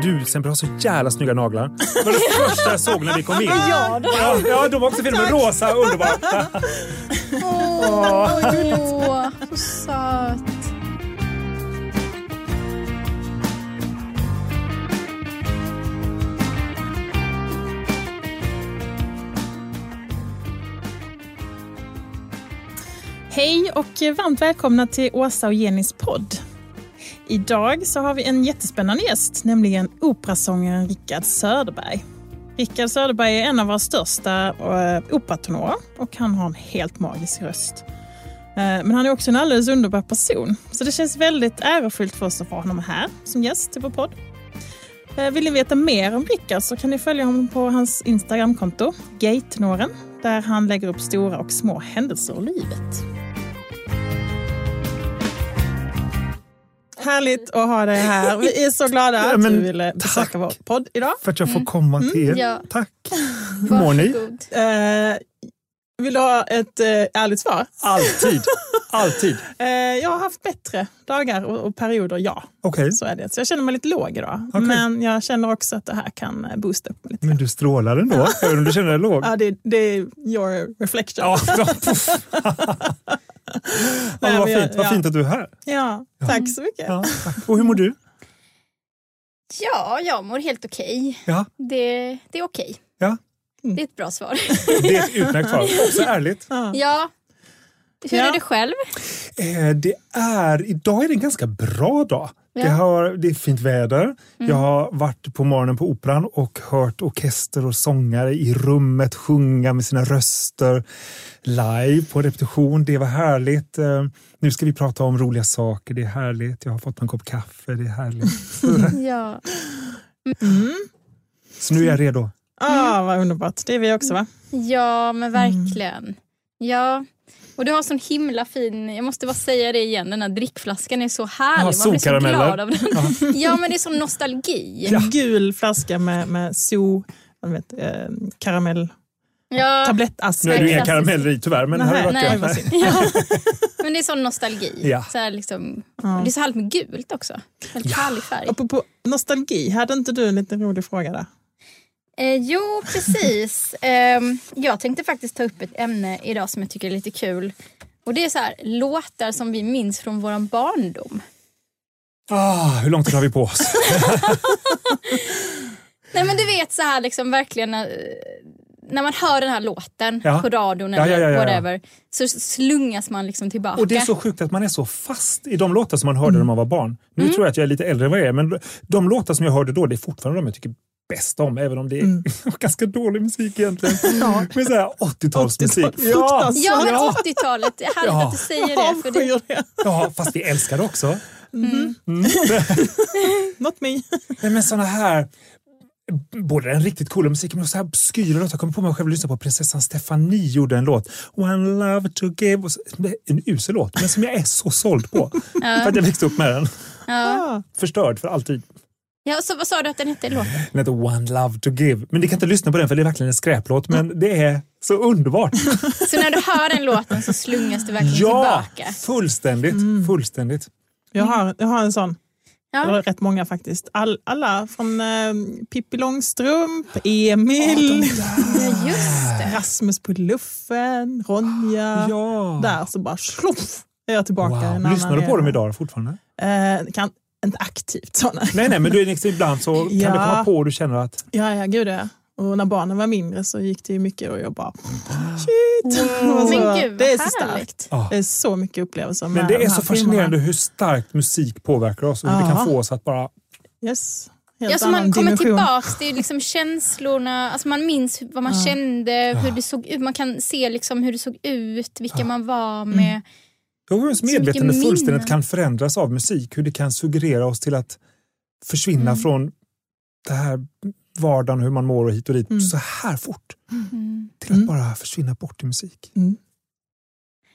du exempel har så jävla snygga naglar. Det var det första jag såg när vi kom in. Ja, då. Ja, ja de var också fina med rosa, underbart. Åh, åh, så söt. Hej och varmt välkomna till Åsa och Jennys podd. Idag så har vi en jättespännande gäst, nämligen operasångaren Rickard Söderberg. Rickard Söderberg är en av våra största eh, operatonorer och han har en helt magisk röst. Eh, men han är också en alldeles underbar person, så det känns väldigt ärofyllt för oss att få honom här som gäst till vår podd. Eh, vill ni veta mer om Rickard så kan ni följa honom på hans Instagramkonto, Gatenoren, där han lägger upp stora och små händelser ur livet. Härligt att ha dig här. Vi är så glada Ja, att du ville besöka vår podd idag. För att jag får komma till er. ja. Tack. Hur mår ni? Eh, vill du ha ett eh, ärligt svar? Alltid. Alltid. Eh, jag har haft bättre dagar och, och perioder, ja. Okej. Så är det. Så jag känner mig lite låg idag. Okej. Men jag känner också att det här kan eh, boosta upp mig lite. Men du strålar ändå, även om du känner dig låg. Ja, det, det är your reflection. Ja, ja, vad, fint. vad ja. fint att du är här. Ja, tack så mycket. Ja, tack. Och hur mår du? Ja, jag mår helt okej. Ja, Det, det är okej. ja. Det är ett bra svar. Det är ett utmärkt svar. Också ärligt. Ja. Hur Ja. är det själv? Eh, det är, idag är det en ganska bra dag. Det, Ja. har, det är fint väder. Jag har varit på morgonen på Operan och hört orkester och sångare i rummet sjunga med sina röster live på repetition. Det var härligt. Eh, Nu ska vi prata om roliga saker. Det är härligt. Jag har fått en kopp kaffe. Det är härligt. Ja. Mm. Så nu är jag redo. Ah, vad underbart. Det är vi också va? ja, men verkligen. Ja. Och du har sån himla fin, jag måste bara säga det igen, den här drickflaskan är så härlig. Ja, Man blir så glad av den. Ja, men det är sån nostalgi. En gul flaska med, med so, vad vet, eh, karamell, Ja, tablettask. Nu är det ju inga karameller i tyvärr. Men Nej, nej, det. synd. ja. men det är sån nostalgi. Ja. Så här liksom, Ja. Det är så härligt med gult också. Väldigt härlig färg. Apropå nostalgi, hade inte du en liten rolig fråga där? Eh, jo, precis. Ehm, jag tänkte faktiskt ta upp ett ämne idag som jag tycker är lite kul. Och Det är så här, låtar som vi minns från vår barndom. Ah, hur lång tid har vi på oss? Nej men du vet så här liksom verkligen när, när man hör den här låten Ja. på radion eller ja, ja, ja. whatever så slungas man liksom tillbaka. Och det är så sjukt att man är så fast i de låtar som man hörde när man var barn. Nu Mm. tror jag att jag är lite äldre än vad jag är, men de låtar som jag hörde då, det är fortfarande de jag tycker bäst om, även om det är Mm. ganska dålig musik egentligen. Med så här 80-talsmusik. 80-tal, Ja. Ja men ja, 80-talet, det är härligt Ja. att du säger det. För det ja, fast vi älskar det också. Not me. Nej, men såna här Både den riktigt coola musiken men också så här obskyra låtar. Jag kommer på mig själv att lyssna på prinsessan Stefanie gjorde en låt. One love to give. Och så- En usel låt, men som jag är så såld på. För att jag växte upp med den. ja. Ah, Förstörd för alltid. Ja, så vad sa du att den hette låten? Den heter One Love To Give. Men ni kan inte lyssna på den för det är verkligen en skräplåt. Men det är så underbart. Så när du hör den låten så slungas du verkligen Ja, tillbaka. fullständigt. Fullständigt. jag, har, jag har en sån. Ja. Eller rätt många faktiskt. All, alla från eh, Pippi Långstrump, Emil, Ja just det. Rasmus på luffen, Ronja. Ja. Där så bara sluff, är jag tillbaka. Wow. Lyssnar du på dem idag fortfarande? Eh, kan, inte aktivt sådana. Nej, nej, men du är liksom ibland så kan Ja. du komma på och du känner att Ja, ja, gud ja. Och när barnen var mindre så gick det ju mycket och jag bara shit. Och så, Men gud, det är så starkt. Ja. Det är så mycket upplevelser med Men det de är så filmerna. fascinerande hur starkt musik påverkar oss och hur det Ja. kan få oss att bara... Yes. Helt Ja, så man kommer dimension. tillbaks till liksom känslorna, alltså man minns vad man kände, hur det såg ut, man kan se liksom hur det såg ut, vilka man var Mm. Hur ens medvetande fullständigt kan förändras av musik. Hur det kan suggerera oss till att försvinna Mm. från det här vardagen, hur man mår och hit och dit Mm. så här fort. Mm. Till att Mm. bara försvinna bort i musik.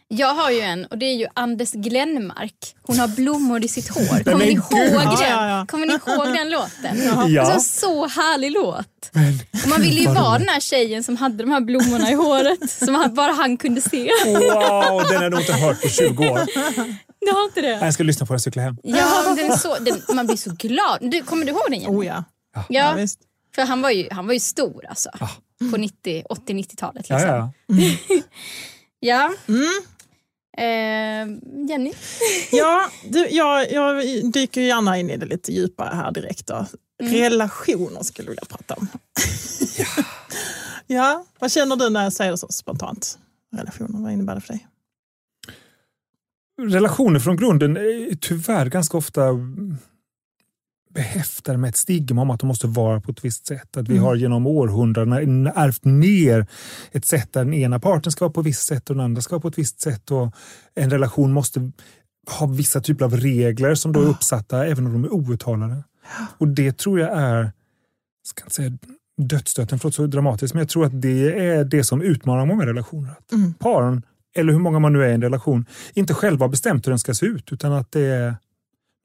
Jag har ju en och det är ju Anders Glenmark. Hon har blommor i sitt hår. Kommer ni ihåg den? ja, ja. Kommer ni ihåg den låten? Ja. Alltså, så härlig låt. Men, Och man ville ju vara den här tjejen som hade de här blommorna i håret som bara han kunde se. Wow, den har jag nog inte hört på 20 år. Du har inte det? Jag ska lyssna på den och cykla hem. Ja, den är så, den, man blir så glad. Du, kommer du ihåg den? Jenny? Oh ja. Ja, ja visst. för han var ju, han var ju stor alltså. På 90, 80-90-talet. Ja, Liksom. ja. Ja. Mm. Eh, Jenny? Ja, du, jag, jag dyker gärna in i det lite djupare här direkt. Då. Relationer skulle jag vilja prata om. Ja. ja, vad känner du när jag säger det så spontant? Relationer, vad innebär det för dig? Relationer från grunden är tyvärr ganska ofta behäftade med ett stigma om att de måste vara på ett visst sätt. Att vi har genom århundraden ärvt ner ett sätt där den ena parten ska vara på ett visst sätt och den andra ska vara på ett visst sätt. Och en relation måste ha vissa typer av regler som då är uppsatta även om de är outtalade. Och det tror jag är, jag ska inte säga dödsstöten för att det så dramatiskt, men jag tror att det är det som utmanar många relationer. Att Mm. Paren, eller hur många man nu är i en relation, inte själva bestämt hur den ska se ut utan att det är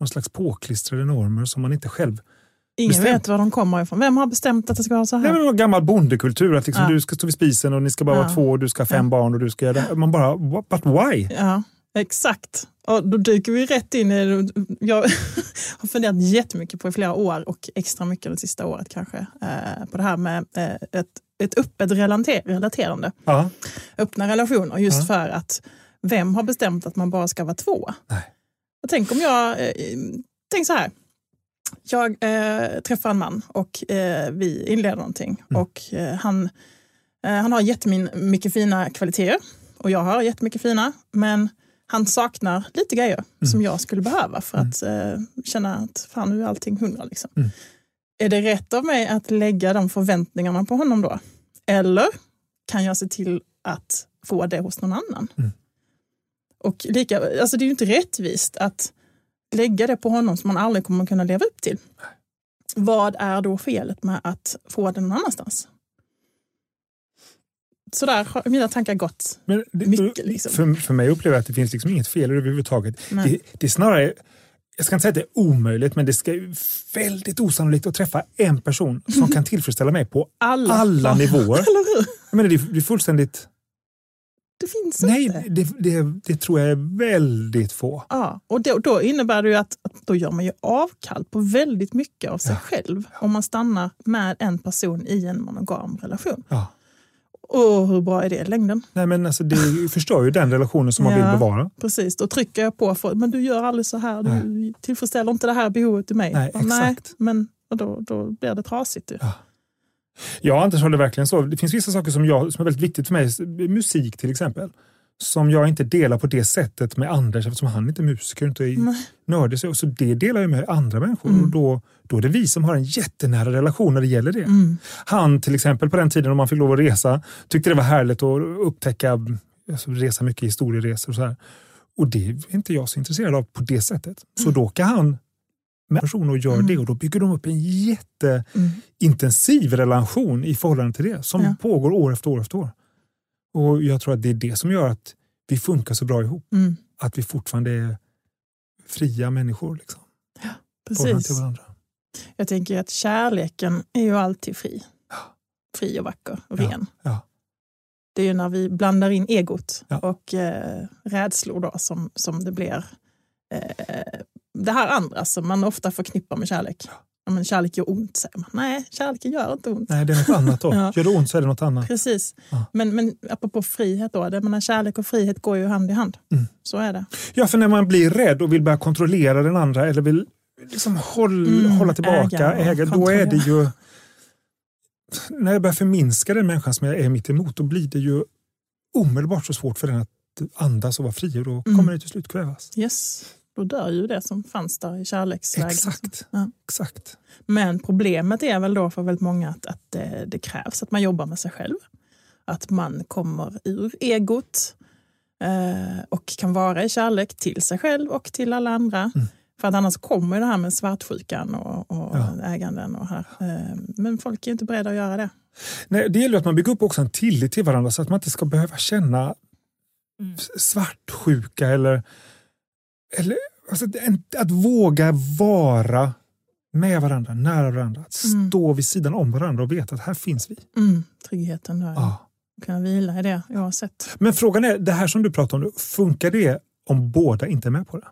någon slags påklistrade normer som man inte själv... Ingen Bestämt. vet var de kommer ifrån. Vem har bestämt att det ska vara så här? väl någon gammal bondekultur att liksom Ja. du ska stå vid spisen och ni ska bara vara Ja. två och du ska ha fem Ja. barn och du ska göra det. Man bara, what- but why? Ja, exakt. Och då dyker vi rätt in i. Jag har funderat jättemycket på i flera år och extra mycket det sista året kanske. Eh, på det här med eh, ett, ett öppet relater- relaterande. Ja. Öppna relationer just för att vem har bestämt att man bara ska vara två? Nej. Tänk om jag, eh, tänk så här. Jag eh, träffar en man och eh, vi inleder någonting. Mm. Och, eh, han, eh, han har jättemycket fina kvaliteter och jag har jättemycket fina. Men han saknar lite grejer Mm. som jag skulle behöva för att eh, känna att fan nu är allting hundra. Liksom. Mm. Är det rätt av mig att lägga de förväntningarna på honom då? Eller kan jag se till att få det hos någon annan? Och lika, alltså det är ju inte rättvist att lägga det på honom som man aldrig kommer kunna leva upp till. Vad är då felet med att få det någon annanstans? Så där har mina tankar gått. Men det, Mycket, liksom. för, för mig upplever jag att det finns liksom inget fel överhuvudtaget. Det, det är snarare, jag ska inte säga att det är omöjligt, men det ska väldigt osannolikt att träffa en person som kan tillfredsställa mig på Alla, alla nivåer. Jag menar, det, är, det är fullständigt... Det finns Nej, inte. det, det, det tror jag är väldigt få. Ja, och då, då innebär det ju att, då gör man ju avkall på väldigt mycket av sig själv om man stannar med en person i en monogam relation. Ja. Och hur bra är det i längden? Nej, men alltså, det förstör ju den relationen som man Ja. vill bevara. Precis, då trycker jag på för men du gör aldrig så här, du tillfredsställer inte det här behovet i mig. Nej, Ja, Nej, exakt. men och då, då blir det trasigt. Ju. Ja. Ja, Anders det verkligen så. Det finns vissa saker som, jag, som är väldigt viktigt för mig. Musik till exempel. Som jag inte delar på det sättet med Anders eftersom han inte är musiker och inte är nördig. Så det delar jag med andra människor. Mm. Och då, då är det vi som har en jättenära relation när det gäller det. Mm. Han till exempel på den tiden om man fick lov att resa tyckte det var härligt att upptäcka, alltså, resa mycket historieresor och så här. Och det är inte jag så intresserad av på det sättet. Så då åker han med person och gör Mm. det och då bygger de upp en jätteintensiv Mm. relation i förhållande till det som Ja. pågår år efter år efter år. Och jag tror att det är det som gör att vi funkar så bra ihop. Mm. Att vi fortfarande är fria människor. Liksom. Förhållande Precis. till varandra. Jag tänker att kärleken är ju alltid fri. Fri och vacker och Ja, ren. ja. Det är ju när vi blandar in egot Ja. och eh, rädslor då som, som det blir eh, det här andra som man ofta förknippar med kärlek. Ja, men kärlek gör ont, säger man. Nej, kärleken gör inte ont. Nej, det är något annat då. Ja. Gör det ont så är det något annat. Precis. Ja. Men, men apropå frihet, då, det, menar, kärlek och frihet går ju hand i hand. Mm. Så är det. Ja, för när man blir rädd och vill börja kontrollera den andra eller vill liksom håll, Mm, hålla tillbaka, äga äga, då är det ju... När jag börjar förminska den människan som jag är mitt emot, då blir det ju omedelbart så svårt för den att andas och vara fri och då Mm. kommer det till slut kvävas. Yes. Då dör ju det som fanns där i kärleksvägen. Exakt. Ja. Exakt. Men problemet är väl då för väldigt många att, att det, det krävs att man jobbar med sig själv. Att man kommer ur egot eh, och kan vara i kärlek till sig själv och till alla andra. Mm. För att annars kommer det här med svartsjukan och, och Ja. äganden. Och här. Eh, men folk är inte beredda att göra det. Nej, det gäller att man bygger upp också en tillit till varandra så att man inte ska behöva känna svartsjuka eller, eller alltså, att våga vara med varandra, nära varandra. Att Mm. stå vid sidan om varandra och veta att här finns vi. Mm, tryggheten då. Ja. Kunna vila i det oavsett. Men frågan är, det här som du pratar om, funkar det om båda inte är med på det.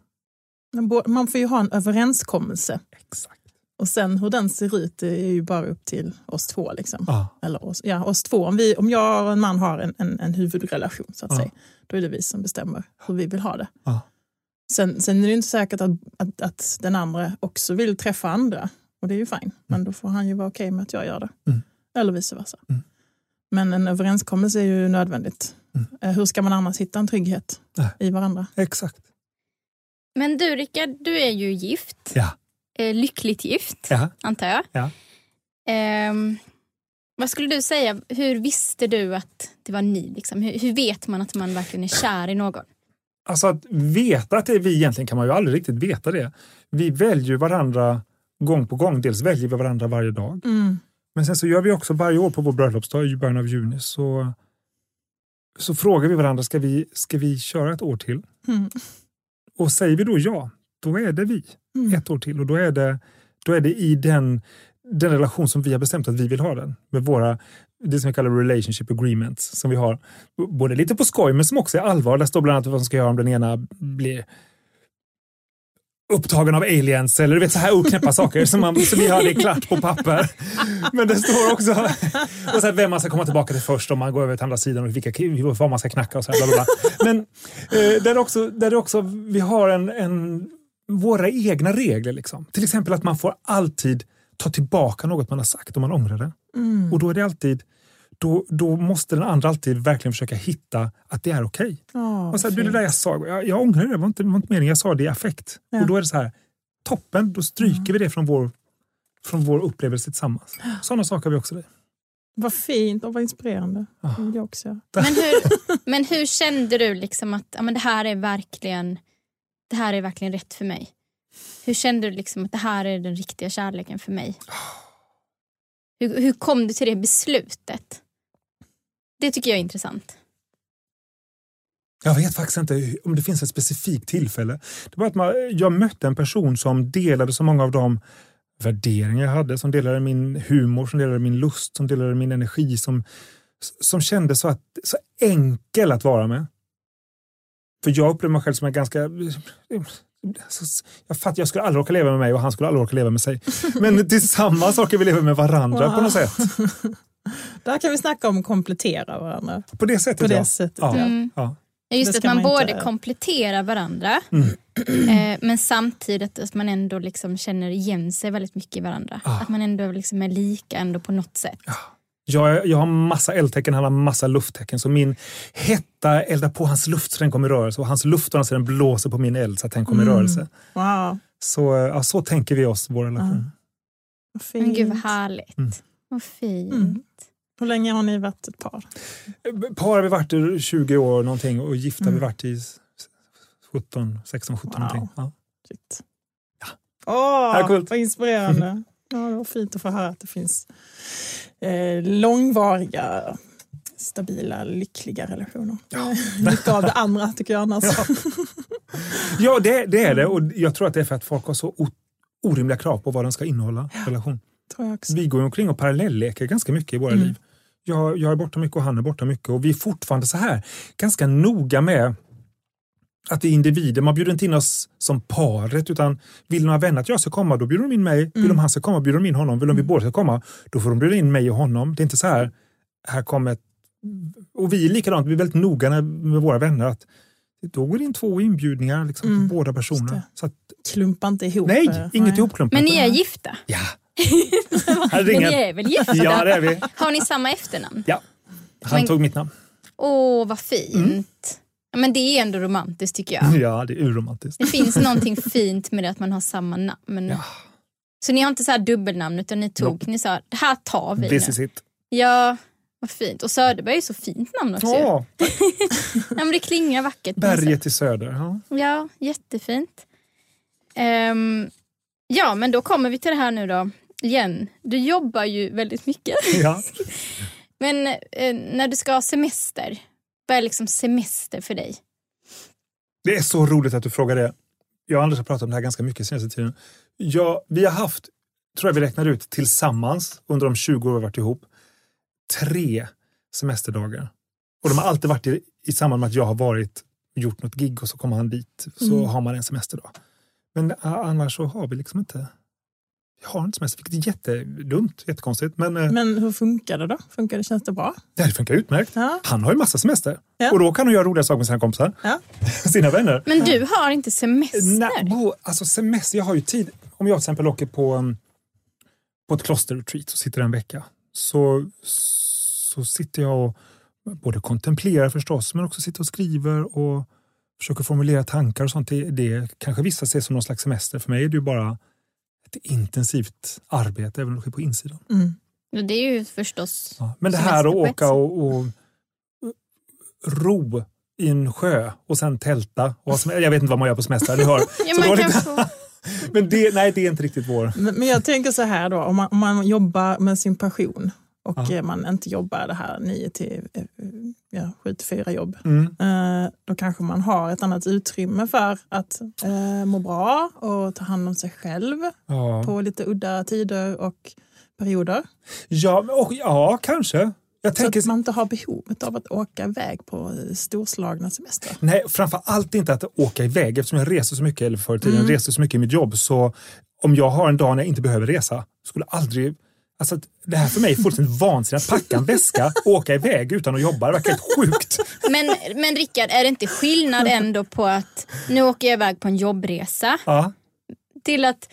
Man får ju ha en överenskommelse. Exakt. Och sen hur den ser ut är ju bara upp till oss två. Liksom. Ja. Eller oss, ja, oss två. Om, vi, om jag och en man har en, en, en huvudrelation, så att Ja. säga, då är det vi som bestämmer hur vi vill ha det. Ja. Sen, sen är det inte säkert att, att, att den andra också vill träffa andra. Och det är ju fine. Men då får han ju vara okej med att jag gör det. Mm. Eller vice versa. Mm. Men en överenskommelse är ju nödvändigt. Mm. Eh, Hur ska man annars hitta en trygghet Nej. i varandra? Exakt. Men du Rickard, du är ju gift. Ja. Eh, lyckligt gift, Ja. antar jag. Ja. Ehm, vad skulle du säga, hur visste du att det var ni? Liksom? Hur, hur vet man att man verkligen är kär i någon? Alltså att veta att det är vi egentligen kan man ju aldrig riktigt veta det. Vi väljer varandra gång på gång. Dels väljer vi varandra varje dag. Mm. Men sen så gör vi också varje år på vår bröllopsdag i början av juni så, så frågar vi varandra, ska vi, ska vi köra ett år till? Mm. Och säger vi då ja, då är det vi Mm. ett år till och då är det, då är det i den, den relation som vi har bestämt att vi vill ha den. Med våra, det som vi kallar relationship agreements som vi har. Både lite på skoj men som också är allvar. Där står bland annat vad som ska göra om den ena blir upptagen av aliens eller du vet så här oknäppa saker som, man, som vi har det klart på papper. Men det står också och så här, vem man ska komma tillbaka till först om man går över till andra sidan och vilka, vad man ska knacka och så här, bla, bla, bla. Men eh, där också, där också vi har en, en, våra egna regler. Liksom. Till exempel att man får alltid ta tillbaka något man har sagt om man ångrar det. Mm. Och då är det alltid då, då måste den andra alltid verkligen försöka hitta att det är okej. Ja, Och så här, du, det fint. där jag sa, jag, jag ångrar det, det var inte, det var inte meningen, jag sa det i affekt. Ja. Och då är det så här, toppen, då stryker vi det från vår, från vår upplevelse tillsammans. Sådana saker har vi också det. Vad fint och vad inspirerande. Ja. Det vill jag också. Men hur, men hur kände du liksom att ja, men det, här är verkligen, det här är verkligen rätt för mig? Hur kände du liksom att det här är den riktiga kärleken för mig? Hur, hur kom du till det beslutet? Det tycker jag är intressant. Jag vet faktiskt inte om det finns ett specifikt tillfälle. Det var att man, jag mötte en person som delade så många av de värderingar jag hade, som delade min humor, som delade min lust, som delade min energi, som, som kändes så, att, så enkel att vara med. För jag upplever mig själv som en ganska... Jag fattar, jag skulle aldrig orka leva med mig och han skulle aldrig orka leva med sig. Men tillsammans orkar vi leva med varandra på något sätt. Där kan vi snacka om att komplettera varandra. På det sättet, På det ja. sättet, Ja. ja. Mm. ja. Just Det att man, man både inte- kompletterar varandra Mm. eh, men samtidigt att man ändå liksom känner igen sig väldigt mycket i varandra. Ah. Att man ändå liksom är lika ändå på något sätt. Jag, jag har massa eldtecken, han har massa lufttecken. Så min hetta eldar på hans luft så den kommer i rörelse och hans luft så den blåser på min eld så att den kommer i Mm. rörelse. Wow, Så, ja, så tänker vi oss vår relation. vad fint. Men gud vad härligt. Mm. Vad fint. Mm. Hur länge har ni varit ett par? Par har vi varit i 20 år någonting och gifta har vi Mm. varit i 17, 16, 17 Wow. någonting. Ja. Shit. Ja. Åh, Ja, coolt. vad inspirerande. Ja, det var fint att få höra att det finns eh, långvariga, stabila, lyckliga relationer. Ja. Mycket av det andra tycker jag annars. Ja. Ja, det, det är det och jag tror att det är för att folk har så orimliga krav på vad den ska innehålla, relation. Jag också. Vi går omkring och parallellleker ganska mycket i våra Mm. liv. Jag, jag är borta mycket och han är borta mycket och vi är fortfarande så här ganska noga med att vi är individer. Man bjuder inte in oss som paret utan vill några vänner att jag ska komma, då bjuder de in mig. Vill Mm. de han ska komma, bjuder de in honom. Vill de vi båda ska komma, då får de bjuda in mig och honom. Det är inte så här, här kommer ett... Och vi är likadant, vi är väldigt noga med våra vänner att då går det in två inbjudningar liksom, Mm, på båda det. Så att, Klumpa inte ihop. nej, eh, inget ihopklumpat. Men ni är gifta? Ja. Men ni är väl gifta? Ja, det är vi. Har ni samma efternamn? Ja. Han Men- tog mitt namn. Åh, vad fint. Ja, Men det är ändå romantiskt tycker jag. Ja, det är urromantiskt. Det finns någonting fint med det att man har samma namn. Ja. Så ni har inte så här dubbelnamn utan ni tog, Nope. ni sa det här tar vi This nu. is it. Ja, vad fint. Och Söderberg är ju så fint namn också. Ja, Ja, men det klingar vackert. berget i söder. Ja. Ja, jättefint. Ehm, ja, men då kommer vi till det här nu då. Igen, du jobbar ju väldigt mycket. Ja. Men eh, när du ska ha semester, vad är liksom semester för dig? Det är så roligt att du frågar det. Jag och Anders har pratat om det här ganska mycket senaste tiden. Ja, vi har haft, tror jag vi räknar ut, tillsammans under de 20 år vi har varit ihop, tre semesterdagar. Och de har alltid varit i, i samband med att jag har varit gjort något gig och så kommer han dit så Mm. har man en semesterdag. Men annars så har vi liksom inte vi har inte semester, vilket är jättedumt, jättekonstigt. Men, men Men hur funkar det då? Funkar det, känns det bra? det funkar utmärkt. Ja. Han har ju massa semester Ja. och då kan han göra roliga saker med sina kompisar, Ja. sina vänner. Men du har inte semester? Nej, bo, alltså semester, jag har ju tid. Om jag till exempel åker på, um, på ett klosterretreat och sitter en vecka så, så sitter jag och både kontemplerar förstås men också sitter och skriver och försöker formulera tankar och sånt. Det, det kanske vissa ser som någon slags semester. För mig är det ju bara ett intensivt arbete även om det sker på insidan. Mm. Ja, Det är ju förstås... Ja. Men det här att åka och, och ro i en sjö och sen tälta. Och jag vet inte vad man gör på semester. Ni hör. Ja, Så man dåligt. kan få... Men det, nej, det är inte riktigt vår. Men, men jag tänker så här då, om man, om man jobbar med sin passion och Ja. eh, man inte jobbar det här 9 till eh, ja, 7 till 4 jobb. Mm. Eh, då kanske man har ett annat utrymme för att eh, må bra och ta hand om sig själv Ja. på lite udda tider och perioder. Ja, och, ja, kanske. Jag Så tänker, att man inte har behovet av att åka iväg på storslagna semester. nej, framför allt inte att åka iväg eftersom jag reser så mycket, eller förr i tiden Mm. reste så mycket i mitt jobb. Så om jag har en dag när jag inte behöver resa, skulle aldrig Alltså, det här för mig är fullständigt vansinnigt. Att packa en väska och åka iväg utan att jobba. Det verkar helt sjukt. Men, men Rickard, är det inte skillnad ändå på att nu åker jag iväg på en jobbresa Ja. till att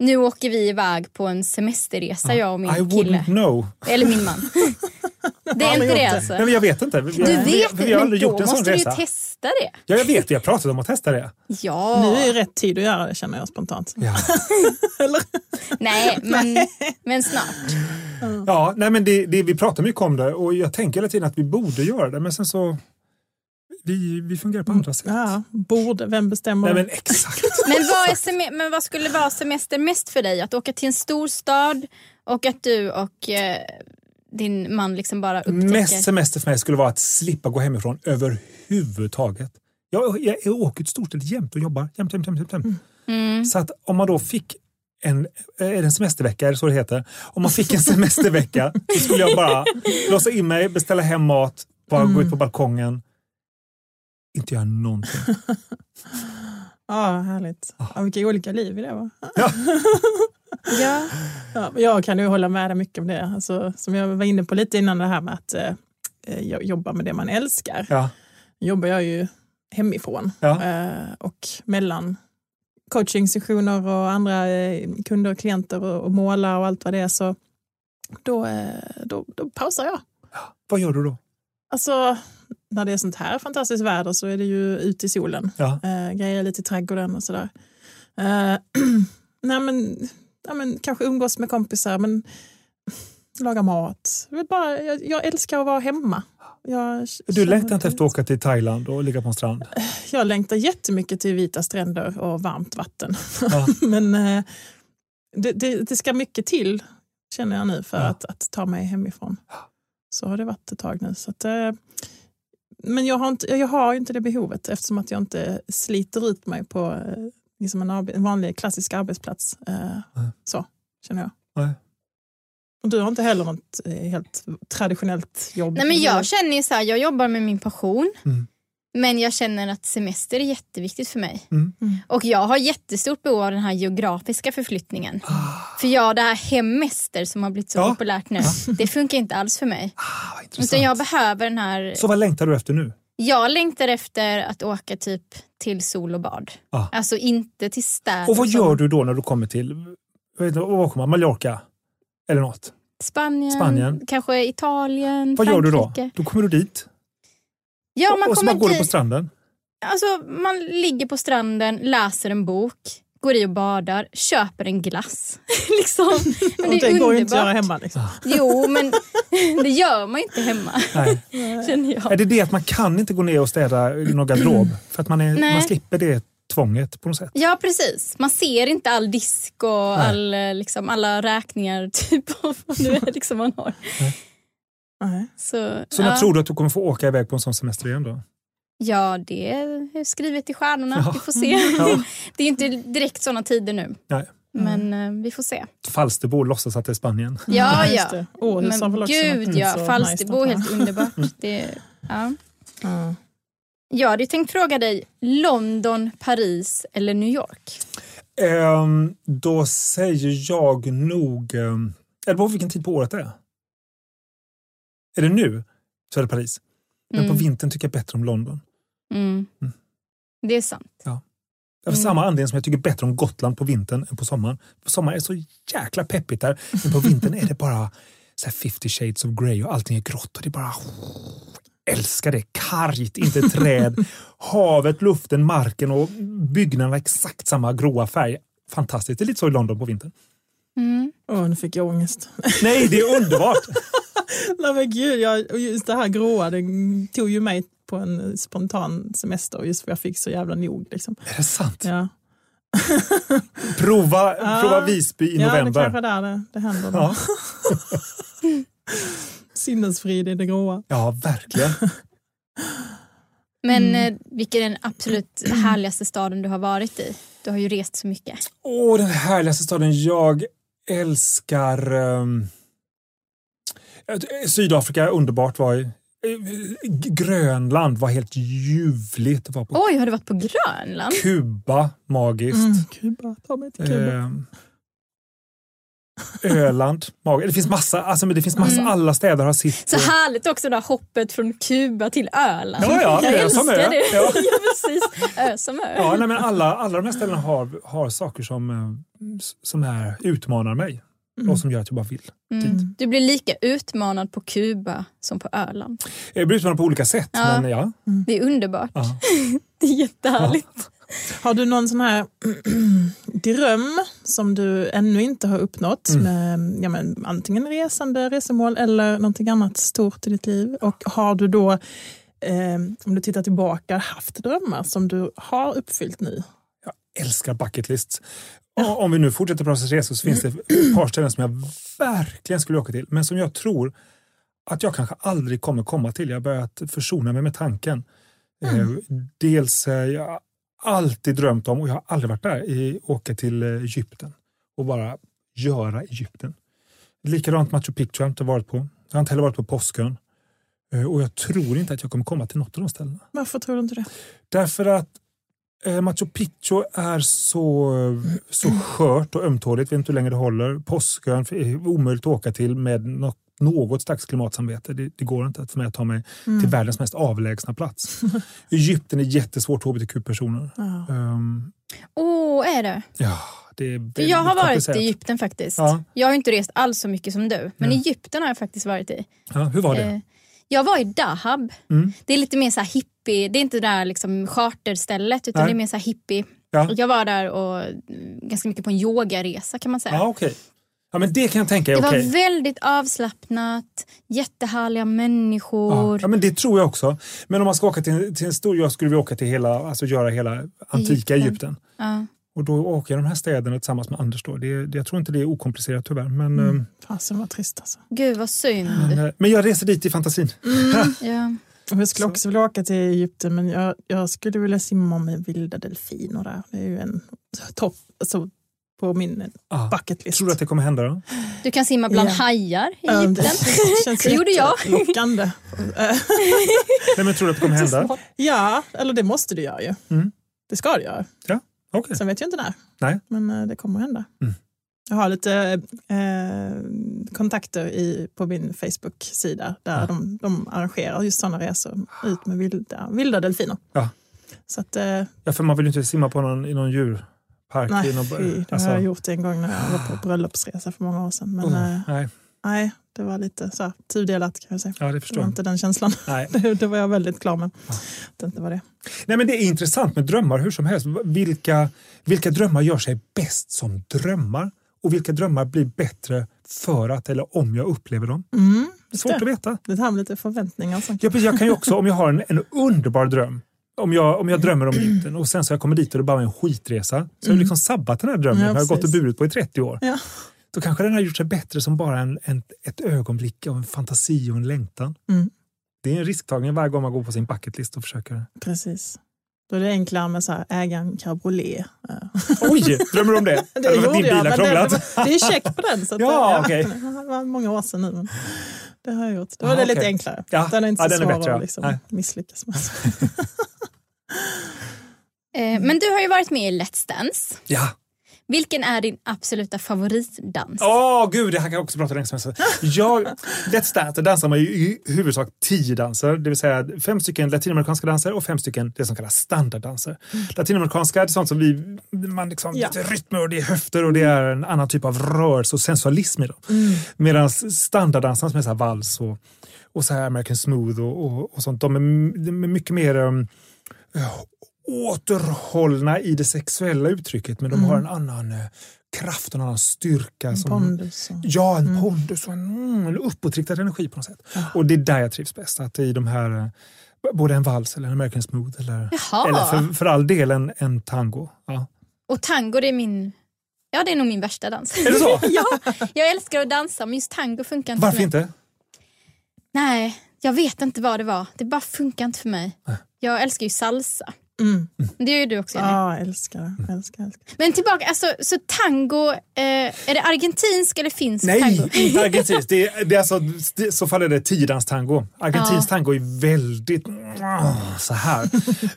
nu åker vi iväg på en semesterresa jag och min I kille. wouldn't know. Eller min man. Det är inte det det. alltså? Nej, men jag vet inte. Vi, Du vet vi, vi har aldrig då gjort en sån måste du ju resa. testa det. Ja, jag vet. Vi har pratat om att testa det. Ja. Nu är rätt tid att göra det känner jag spontant. Ja, Nej, men, men snart. ja nej, men det, det, vi pratar mycket om det och jag tänker hela tiden att vi borde göra det. Men sen så... Vi, vi fungerar på andra sätt. Ja, borde, vem bestämmer? Nej, men exakt. Men vad, är seme- men vad skulle vara semester mest för dig? Att åka till en stor stad och att du och eh, din man liksom bara upptäcker... Mest semester för mig skulle vara att slippa gå hemifrån överhuvudtaget. Jag, jag, jag åker till storstäder jämt och jobbar. Jämt, jämt, jämt, jämt, jämt. Mm. Så att om man då fick en, är det en semestervecka, är det så det heter? Om man fick en semestervecka så skulle jag bara låsa in mig, beställa hem mat, bara gå ut på balkongen. Inte göra någonting. Ja, härligt. Ja, vilka olika liv vi lever. Ja. Ja. Ja, jag kan ju hålla med dig mycket om det. Alltså, som jag var inne på lite innan det här med att eh, eh, jobba med det man älskar. Ja. jobbar jag ju hemifrån Ja. eh, och mellan coachingsessioner och andra eh, kunder och klienter och, och måla och allt vad det är så då, eh, då, då pausar jag. Vad gör du då? Alltså när det är sånt här fantastiskt väder så är det ju ut i solen. Ja. Eh, grejer lite i trädgården och sådär. Eh, nej men, ja, men kanske umgås med kompisar men laga mat. Jag, bara, jag, jag älskar att vara hemma. Jag, Du längtar inte efter att åka till Thailand och ligga på en strand? Jag längtar jättemycket till vita stränder och varmt vatten. Ja. Men eh, det, det, det ska mycket till, känner jag nu, för Ja. att, att ta mig hemifrån. Så har det varit ett tag nu. Så att, eh, men jag har, inte, jag har ju inte det behovet eftersom att jag inte sliter ut mig på eh, liksom en, en vanlig klassisk arbetsplats. Eh, så känner jag. Nej. Och du har inte heller något eh, helt traditionellt jobb? Nej, men jag känner ju så här, jag jobbar med min passion. Mm. Men jag känner att semester är jätteviktigt för mig. Mm. Mm. Och jag har jättestort behov av den här geografiska förflyttningen. För jag, det här hemester som har blivit så Ja. populärt nu, det funkar inte alls för mig. Ah. Utan jag behöver den här... Så vad längtar du efter nu? Jag längtar efter att åka typ till sol och bad. Ja. Alltså inte till städer Och vad som gör du då när du kommer till vad kommer man, Mallorca? Eller något? Spanien, Spanien. kanske Italien, Vad gör du då? Frankrike. Då kommer du dit Ja, man och så bara går du på dit. stranden. Alltså, man ligger på stranden, läser en bok, går i och badar, köper en glass. liksom. Men det det går ju inte att göra hemma. Liksom. Jo, men det gör man inte hemma, Nej. känner jag. Är det det att man kan inte gå ner och städa i någon garderob? För att man, är, man slipper det tvånget på något sätt. Ja, precis. Man ser inte all disk och all, eh, liksom, alla räkningar typ av vad det är liksom man har. Nej. Så, Så när ja. tror du att du kommer få åka iväg på en sån semester igen då? Ja, det är skrivet i stjärnorna. Ja. Vi får se. Ja. Det är inte direkt såna tider nu. Nej. Men eh, vi får se. Falsterbo låtsas att det är Spanien. Ja, ja. det. Har Men gud något ja, Falsterbo är nice helt underbart. Det, ja. Ja. Jag hade tänkt fråga dig, London, Paris eller New York? Ehm, då säger jag nog... Um, eller på vilken tid på året det är. Är det nu så är det Paris. Men Mm. på vintern tycker jag bättre om London. Mm. Mm. Det är sant. Av Mm. samma anledning som jag tycker bättre om Gotland på vintern än på sommaren. På sommaren är det så jäkla peppigt där. Men på vintern är det bara så här 50 shades of grey och allting är grått. Och det är bara... Älskar det. Kargt, inte träd. Havet, luften, marken och byggnaderna exakt samma gråa färg. Fantastiskt. Det är lite så i London på vintern. Mm. Åh, nu fick jag ångest. Nej, det är underbart! Nej men gud, jag, just det här gråa det tog ju mig på en spontan semester just för jag fick så jävla nog. Liksom. Är det sant? Ja. Prova, Ja. prova Visby i ja, det november. kanske är där det, det händer. Ja. Sinnesfrid i det gråa. ja, verkligen. Men Mm. eh, vilken är den absolut härligaste staden du har varit i? Du har ju rest så mycket. Åh, den härligaste staden. Jag älskar... ehm, Sydafrika, underbart var. Eh, Grönland var helt ljuvligt. Var på Oj, har du varit på Grönland? Kuba, magiskt. Mm, Kuba, ta mig till Kuba. Ehm, Öland, magiskt. Det finns massa, alltså, men det finns massa Mm. alla städer har sitt... Så eh, härligt också det här hoppet från Kuba till Öland. Ja, ja, jag älskar som ö. det. Ja. Ja. precis. Ö som ö. Ja, nej, men alla, alla de här ställena har, har saker som, eh, som är, utmanar mig Mm. och som gör att jag bara vill. Mm. Du blir lika utmanad på Kuba som på Öland. Jag blir utmanad på olika sätt, Ja. men ja. Det är underbart. ja. Det är jättehärligt. Har du någon sån här dröm som du ännu inte har uppnått Mm. med ja, men, antingen resande, resemål eller någonting annat stort i ditt liv? Och har du då, eh, om du tittar tillbaka, haft drömmar som du har uppfyllt nu? Jag älskar bucket lists. Och Om vi nu fortsätter prata resor så finns det ett par ställen som jag verkligen skulle åka till, men som jag tror att jag kanske aldrig kommer komma till. Jag har börjat försona mig med tanken. Eh, dels eh, jag har alltid drömt om, och jag har aldrig varit där, i, åka till eh, Egypten och bara göra Egypten. Likadant Machu Picchu har jag inte varit på. Jag har inte heller varit på Påskön. Och jag tror inte att jag kommer komma till något av de ställena. Varför tror du inte det? Därför att Machu Picchu är så, så skört och ömtåligt. Vi vet inte hur länge det håller. Påskön är omöjligt att åka till med något, något slags klimatsamvete. Det, det går inte för mig att ta mig Mm. till världens mest avlägsna plats. Egypten är jättesvårt för hbtq-personer. Ja. Um, Åh, är det? ja, det är jag har varit i Egypten faktiskt. Ja. Jag har inte rest alls så mycket som du. Men Ja. Egypten har jag faktiskt varit i. Ja, hur var det? Eh, Jag var i Dahab. Mm. Det är lite mer så hippie. Det är inte det där liksom charterstället utan Nej. det är mer så hippie. Ja. Jag var där och ganska mycket på en yogaresa kan man säga. Ja, okej. Ja, men det kan jag tänka Det var väldigt avslappnat, jättehärliga Ja, människor. ja, men det tror jag också. Men om man ska åka till, till en stor, jag skulle vilja åka till hela, alltså göra hela antika Egypten. Egypten. Ja. Och då åker jag de här städerna tillsammans med Anders. Då. Det, det, jag tror inte det är okomplicerat tyvärr. Men, Mm. eh, Fasen vad trist alltså. Gud vad synd. men, eh, men jag reser dit i fantasin. Ja. Och Jag skulle Så- också vilja åka till Egypten men jag, jag skulle vilja simma med vilda delfiner där. Det är ju en topp alltså, på min Ah. bucket list. Tror du att det kommer hända då? Du kan simma bland Ja. hajar i Ja, Egypten. det känns Det gjorde jag. lockande. Nej, men tror du att det kommer hända? ja, eller det måste du göra ju. Mm. Det ska du göra. Okej. Sen vet jag inte när. Nej. Men eh, det kommer att hända. Mm. Jag har lite eh, kontakter i, på min Facebook-sida där Ja. de, de arrangerar just sådana resor ut med vilda, vilda delfiner. Ja. Så att, eh, Ja, för man vill ju inte simma på någon, i någon djurpark. nej, någon, fy, det alltså, har jag gjort en gång när jag var på bröllopsresa för många år sedan. Men oh, eh, nej, det var lite så här, tudelat kan jag säga. ja, det Det förstår var jag. inte den känslan. Nej. Det, det var jag väldigt klar med. Ja. Det inte var det. Nej, men det är intressant med drömmar hur som helst. Vilka, vilka drömmar gör sig bäst som drömmar? Och vilka drömmar blir bättre för att eller om jag upplever dem? Mm, Det svårt att veta. det här med lite förväntningar. Som, Jag, jag kan ju också, om jag har en, en underbar dröm, om jag, om jag drömmer om Egypten och sen så jag kommer dit och det bara är en skitresa, så har jag Mm. liksom sabbat den här drömmen. Ja, jag har gått och burit på i 30 år. Ja. Då kanske den har gjort sig bättre som bara en, en, ett ögonblick av en fantasi och en längtan. Mm. Det är en risktagning varje gång man går på sin bucketlist och försöker. Precis. Då är det enklare med så här, äga en cabriolet. Oj, drömmer du om det? Det var gjorde din bil jag, men det, krånglat? det, det är check på den. Så att, Ja, eh, okej. Det var många år sedan nu. Men det har jag gjort. Då var Ja, det lite okej. enklare. Ja, Den är inte ja, så svår att liksom Nej. misslyckas med. Eh, men du har ju varit med i Let's Dance. Ja. Vilken är din absoluta favoritdans? Åh gud, det här kan jag också prata länge som helst. Jag, Let's Dance, dansar man ju i huvudsak tio danser. Det vill säga fem stycken latinamerikanska danser och fem stycken det som kallas standarddanser. Latinamerikanska det är sånt som vi, man liksom, Ja. det är rytmer och det är höfter och det är en annan typ av rörelse och sensualism i dem. Medan standarddanserna som är så här vals och, och så här American smooth och, och, och sånt, de är, de är mycket mer um, återhållna i det sexuella uttrycket men de har en annan eh, kraft och en annan styrka. Som, Pondus. Och... Ja, en pondus och en, mm, en uppåtriktad energi på något sätt. Och det är där jag trivs bäst. Att i de här, eh, både en vals eller en American smooth eller, Jaha. eller för, för all del en, en tango. Ja. Och tango det är min... Ja, det är nog min värsta dans. Är det så? ja, jag älskar att dansa men just tango funkar inte Varför för mig. inte? Nej, jag vet inte vad det var. Det bara funkar inte för mig. Jag älskar ju salsa. Mm. Det gör ju du också Jenny. Ja, älskar det. Älskar, älskar. Men tillbaka, alltså, så tango, eh, är det argentinsk eller finsk Nej, tango? inte argentinskt. Det är, det är alltså, I så fall är det tiodanstango. Argentinsk Ja. tango är väldigt så här.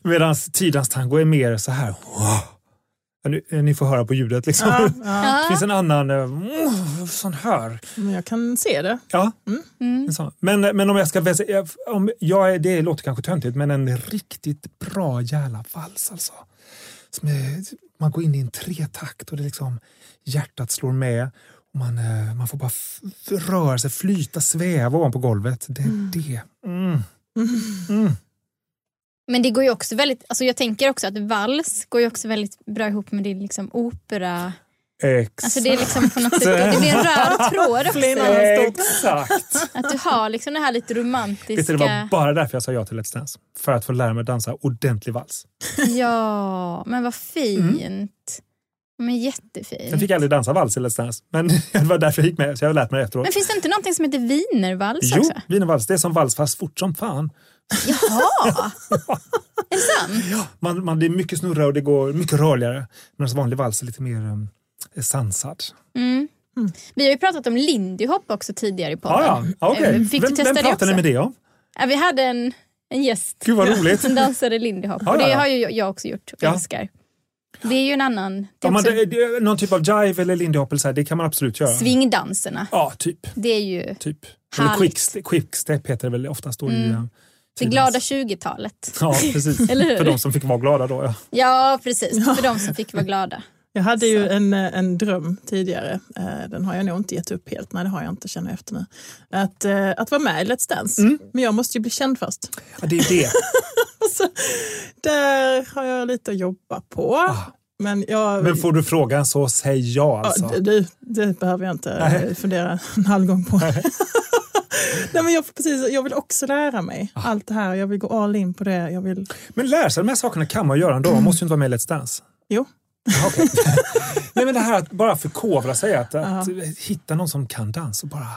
Medan tiodanstango är mer så här. Ja, Ni, ni får höra på ljudet. Liksom. Ja, ja. Det finns en annan eh, mm, sån här. Men jag kan se det. Ja, Mm. sån. Men, men om jag ska om jag, det låter kanske töntigt, men en riktigt bra jävla vals alltså. Som är, man går in i en tretakt och det är liksom hjärtat slår med. Och man, eh, man får bara röra sig, flyta, sväva ovanpå golvet. Det är det. Mm. Mm. Men det går ju också väldigt, alltså jag tänker också att vals går ju också väldigt bra ihop med din liksom opera. Exakt. Alltså det är liksom på något sätt, det blir en röd tråd också. Exakt. Att du har liksom det här lite Vet romantiska. du, det var bara därför jag sa ja till Let's Dance. För att få lära mig dansa ordentlig vals. Ja, men vad fint. Men Jag jättefint. fick aldrig dansa vals i Let's Dance, men det var därför jag gick med. Så jag har lärt mig det efteråt. Men finns det inte någonting som heter wienervals Jo, också? wienervals. Det är som vals fast fort som fan. Jaha! är det sant? Man, man blir mycket snurra och det går mycket rörligare. Medan vanlig vals är lite mer um, sansad. Mm. Vi har ju pratat om lindy hop också tidigare i podden. Ja, ja. Okej. Eh, Fick du Vem, testa vem det pratade ni med det om? Ja, vi hade en, en gäst Gud vad roligt. som dansade lindy hop. Ja, och det ja, ja. har ju jag också gjort och Ja. älskar. Det är ju en annan... Det är Om man, det, det, någon typ av jive eller lindy hop, eller så här, det kan man absolut göra. swingdanserna. Ja, typ. Det är ju typ. Eller quickstep, quickstep heter det väl oftast då i Mm. uh, det glada 20-talet. Ja, precis. Eller hur? För de som fick vara glada då. Ja. Ja, precis. För de som fick vara glada. Jag hade ju en, eh, en dröm tidigare, eh, den har jag nog inte gett upp helt, nej det har jag inte, känner jag efter nu. Att, eh, att vara med i Let's Dance, Mm. men jag måste ju bli känd först. Ja, det är det. Så, där har jag lite att jobba på. Ah. Men, jag, Men får du frågan så säg ja alltså. ja, det, det behöver jag inte Nej. fundera en halv gång på. Nej, men jag, precis, jag vill också lära mig Ah. allt det här, jag vill gå all in på det. Jag vill, Men lära sig de här sakerna kan man göra ändå. Man måste ju inte vara med i Let's Dance. jo, okej. Nej, men det här att bara förkovra sig, att, att Ja. hitta någon som kan dans och bara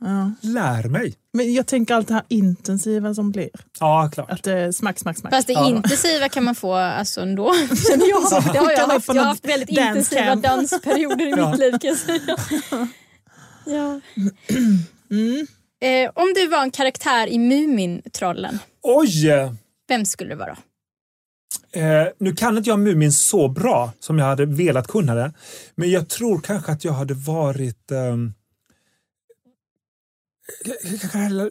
ja. lär mig. Men jag tänker allt det här intensiva som blir. Ja, klart. Att det är smack, smack, smack. Fast det Ja. intensiva kan man få alltså ändå. jag. Det har jag haft. Jag har haft väldigt dance intensiva camp? dansperioder i Ja. mitt liv kan jag säga. Ja. Mm. Eh, om du var en karaktär i Mumintrollen, Oj! vem skulle du vara? Eh, nu kan inte jag Mumin så bra som jag hade velat kunna det. Men jag tror kanske att jag hade varit... ehm, hade-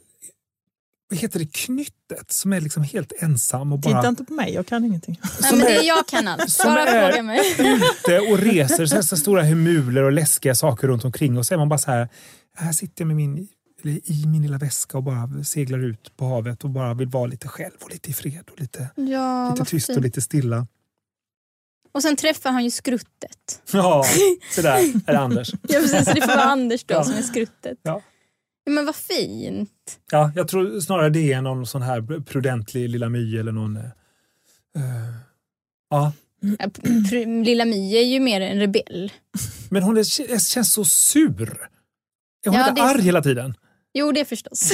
vad heter det? Knyttet som är liksom helt ensam och bara Titta inte på mig, jag kan ingenting. Nej, men det är- jag kan allt. som Bara är- fråga mig. ute och reser så här, så stora hemuler och läskiga saker runt omkring och så är man bara så här, här sitter jag med min, eller i min lilla väska och bara seglar ut på havet och bara vill vara lite själv och lite i fred och lite, Ja, lite tyst och fint. lite stilla. Och sen träffar han ju skruttet. Ja, så där är det Anders. Ja, precis, så det får vara Anders då Ja. som är skruttet. Ja. Ja, men vad fint. Ja, jag tror snarare det är någon sån här prudentlig lilla My eller någon... eh, ja, Lilla My är ju mer en rebell. men hon är, känns så sur. Är hon Ja, inte det- arg hela tiden? Jo, det förstås.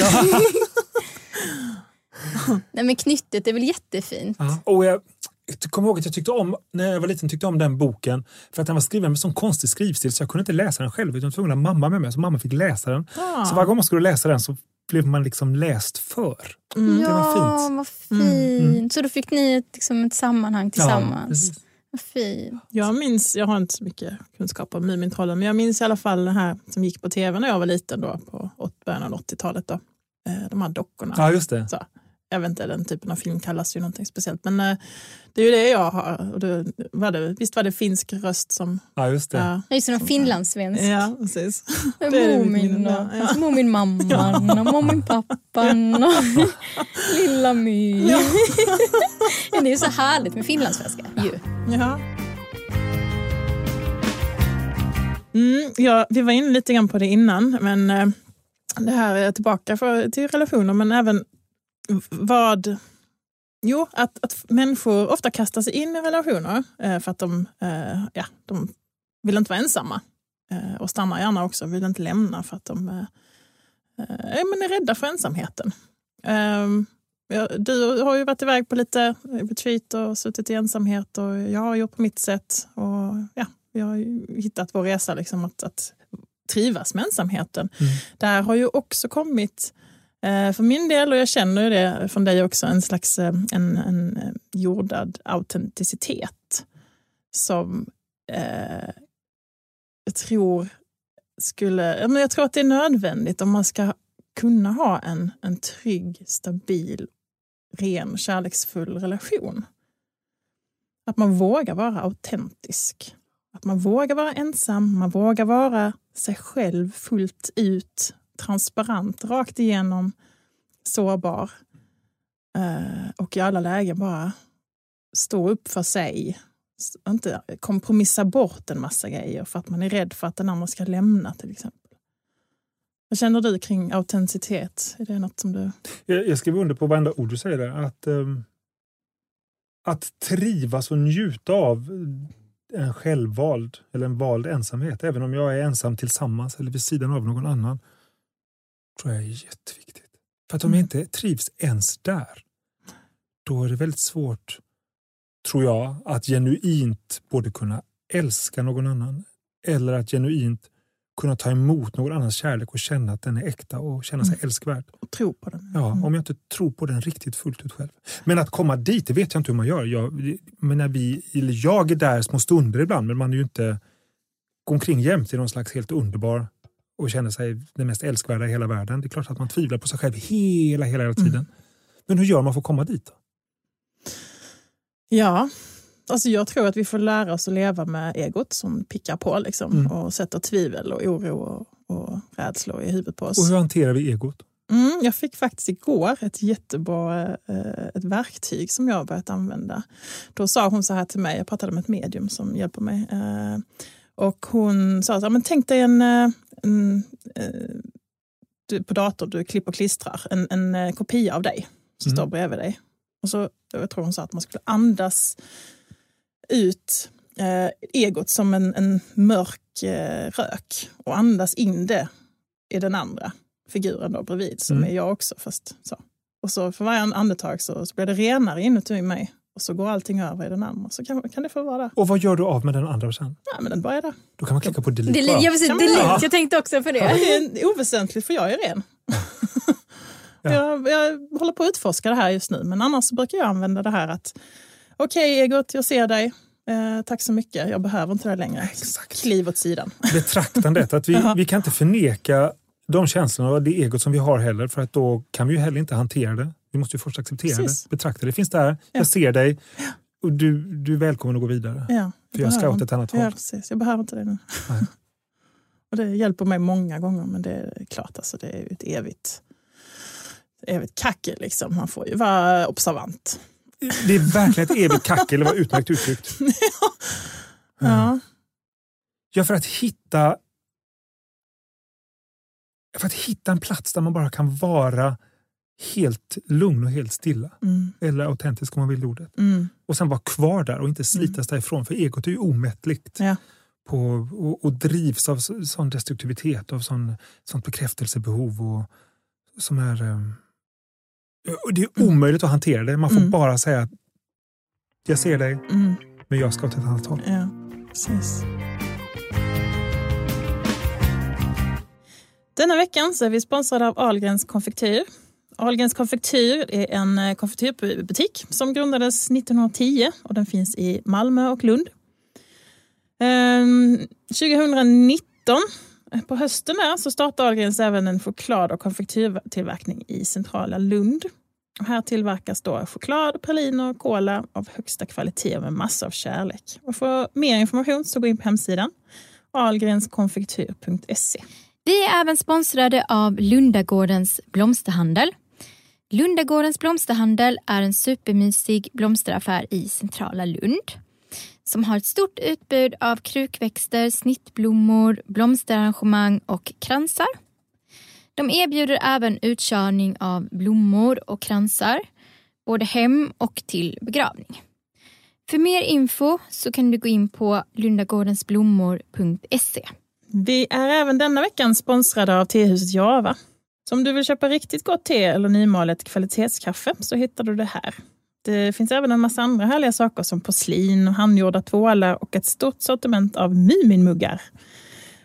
Nej, men knyttet är väl jättefint. Ja. Och jag, jag kommer ihåg att jag tyckte om, när jag var liten tyckte om den boken för att den var skriven med sån konstig skrivstil så jag kunde inte läsa den själv utan jag var tvungen att ha mamma med mig så mamma fick läsa den. Ah. Så varje gång man skulle läsa den så blev man liksom läst för. Mm. ja, var fint. vad fint. Mm. Så då fick ni ett, liksom, ett sammanhang tillsammans. precis. Fint. Jag minns, jag har inte så mycket kunskap om Mumintrollen, men jag minns i alla fall det här som gick på tv när jag var liten då, på början av 80-talet. Då. Eh, De här dockorna. ja, just det. Så, jag vet inte, den typen av film kallas ju någonting speciellt. Men eh, det är ju det jag har. Och det, var det, visst var det finsk röst som... Ja, just det. Ja, Det är ju som en finlandssvensk. ja precis. Det är det minne, och ja. Muminmamman och Muminpappan och Lilla My. Ja. Det är så härligt med finlandssvenska. Ju. Ja. Mm, ja, vi var inne lite grann på det innan, men eh, det här är tillbaka för, till relationer, men även vad... Jo, att, att människor ofta kastar sig in i relationer eh, för att de, eh, ja, de vill inte vara ensamma. Eh, och stannar gärna också, vill inte lämna för att de eh, eh, men är rädda för ensamheten. Ehm, du har ju varit iväg på lite retreat och suttit i ensamhet och jag har gjort på mitt sätt. Och ja, vi har ju hittat vår resa liksom att, att trivas med ensamheten. Mm. Där har ju också kommit, eh, Eh, för min del, och jag känner ju det från dig också, en slags eh, en, en eh, jordad autenticitet som eh, jag tror skulle, men jag tror att det är nödvändigt om man ska kunna ha en, en trygg, stabil, ren, kärleksfull relation. Att man vågar vara autentisk. Att man vågar vara ensam, man vågar vara sig själv fullt ut, transparent, rakt igenom, sårbar. Eh, och i alla lägen bara stå upp för sig. Inte kompromissa bort en massa grejer för att man är rädd för att den andra ska lämna till exempel. Vad känner du kring autenticitet? Är det något som du... Jag, jag skriver under på varenda ord du säger där. Att, um, att trivas och njuta av eh, en självvald eller en vald ensamhet, även om jag är ensam tillsammans eller vid sidan av någon annan, tror jag är jätteviktigt. För att om jag inte trivs ens där, då är det väldigt svårt, tror jag, att genuint både kunna älska någon annan eller att genuint kunna ta emot någon annans kärlek och känna att den är äkta och känna sig Mm. älskvärd. Och tro på den? Ja, Mm. om jag inte tror på den riktigt fullt ut själv. Men att komma dit, det vet jag inte hur man gör. Jag, men när vi, jag är där små stunder ibland, men man är ju inte går omkring jämt i någon slags helt underbar och känner sig den mest älskvärda i hela världen. Det är klart att man tvivlar på sig själv hela, hela, hela tiden. Mm. Men hur gör man för att komma dit? Då? Ja, alltså jag tror att vi får lära oss att leva med egot som pickar på liksom, Mm. och sätter tvivel och oro och, och rädslor i huvudet på oss. Och hur hanterar vi egot? Mm, jag fick faktiskt igår ett jättebra eh, ett verktyg som jag har börjat använda. Då sa hon så här till mig, jag pratade med ett medium som hjälper mig. Eh, och hon sa så här, men tänk dig en, eh, en eh, du, på dator, du klipper och klistrar, en, en eh, kopia av dig som Mm. står bredvid dig. Och så, jag tror hon sa att man skulle andas ut eh, egot som en, en mörk eh, rök och andas in det i den andra figuren då bredvid som Mm. är jag också. Fast så. Och så för varje andetag så, så blir det renare inuti mig och så går allting över i den andra. Så kan, kan det få vara. Och vad gör du av med den andra sen? Ja, men den bara är där. Då kan man klicka på delete. Delete, bara. jag, man- delete. Ja. jag tänkte också på Det det. är oväsentligt för jag är ren. Ja. jag, jag håller på att utforska det här just nu men annars så brukar jag använda det här att okej egot, jag ser dig. Eh, tack så mycket, jag behöver inte det längre. Exakt. Kliv åt sidan. betraktandet. Att vi, vi kan inte förneka de känslorna och det egot som vi har heller för att då kan vi ju heller inte hantera det. Vi måste ju först acceptera Precis. det. Betrakta det. finns där, Ja. jag ser dig och du, du är välkommen att gå vidare. Ja, För jag ska åt ett annat Ja, håll. precis. Jag behöver inte det nu. Och det hjälper mig många gånger, men det är klart, alltså, det är ju ett evigt, evigt kackel. Liksom. Man får ju vara observant. Det är verkligen ett evigt kackel, det var utmärkt uttryckt. Ja. Ja, för att hitta för att hitta en plats där man bara kan vara helt lugn och helt stilla. Mm. Eller autentisk om man vill ordet. Mm. Och sen vara kvar där och inte slitas därifrån. För egot är ju omättligt. Ja. På, och, och drivs av så- sån destruktivitet, av sån, sånt bekräftelsebehov. Och, som är, eh, och det är omöjligt att hantera det. Man får Mm. bara säga att jag ser dig, Mm. men jag ska åt ett annat håll. Ja, precis. Denna veckan så är vi sponsrade av Ahlgrens konfektyr. Ahlgrens konfektyr är en eh, konfektyrbutik som grundades 1910 och den finns i Malmö och Lund. Ehm, 2019 eh, på hösten där, så startade Ahlgrens även en choklad och konfektyrtillverkning i centrala Lund. Och här tillverkas då choklad, praliner och cola av högsta kvalitet med massor av kärlek. Och för mer information så gå in på hemsidan ahlgrenskonfektyr.se. Vi är även sponsrade av Lundagårdens blomsterhandel. Lundagårdens blomsterhandel är en supermysig blomsteraffär i centrala Lund som har ett stort utbud av krukväxter, snittblommor, blomsterarrangemang och kransar. De erbjuder även utkörning av blommor och kransar både hem och till begravning. För mer info så kan du gå in på lundagårdensblommor.se. Vi är även denna veckan sponsrade av Tehuset Java. Så om du vill köpa riktigt gott te eller nymalet kvalitetskaffe så hittar du det här. Det finns även en massa andra härliga saker som porslin, handgjorda tvålar och ett stort sortiment av Muminmuggar.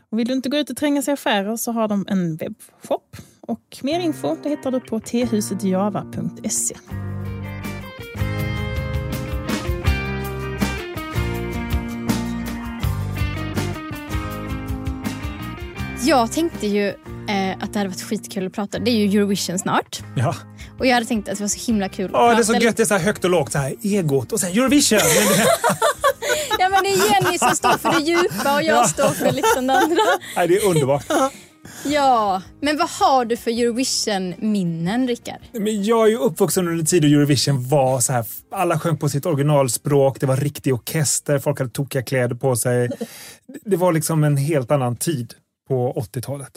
Och vill du inte gå ut och tränga sig i affärer så har de en webbshop. Och mer info det hittar du på tehusetjava.se. Jag tänkte ju att det hade varit skitkul att prata. Det är ju Eurovision snart. Ja. Och jag hade tänkt att det var så himla kul att Ja, prata. det är så gött, det är så här högt och lågt, så här egot och sen Eurovision. Ja men det är Jenny som står för det djupa och jag står för liksom det andra. nej, det är underbart. Ja, men vad har du för Eurovision-minnen Rickard? Men jag är ju uppvuxen under en tid då Eurovision var så här, alla sjöng på sitt originalspråk, det var riktig orkester, folk hade tokiga kläder på sig. Det var liksom en helt annan tid på 80-talet.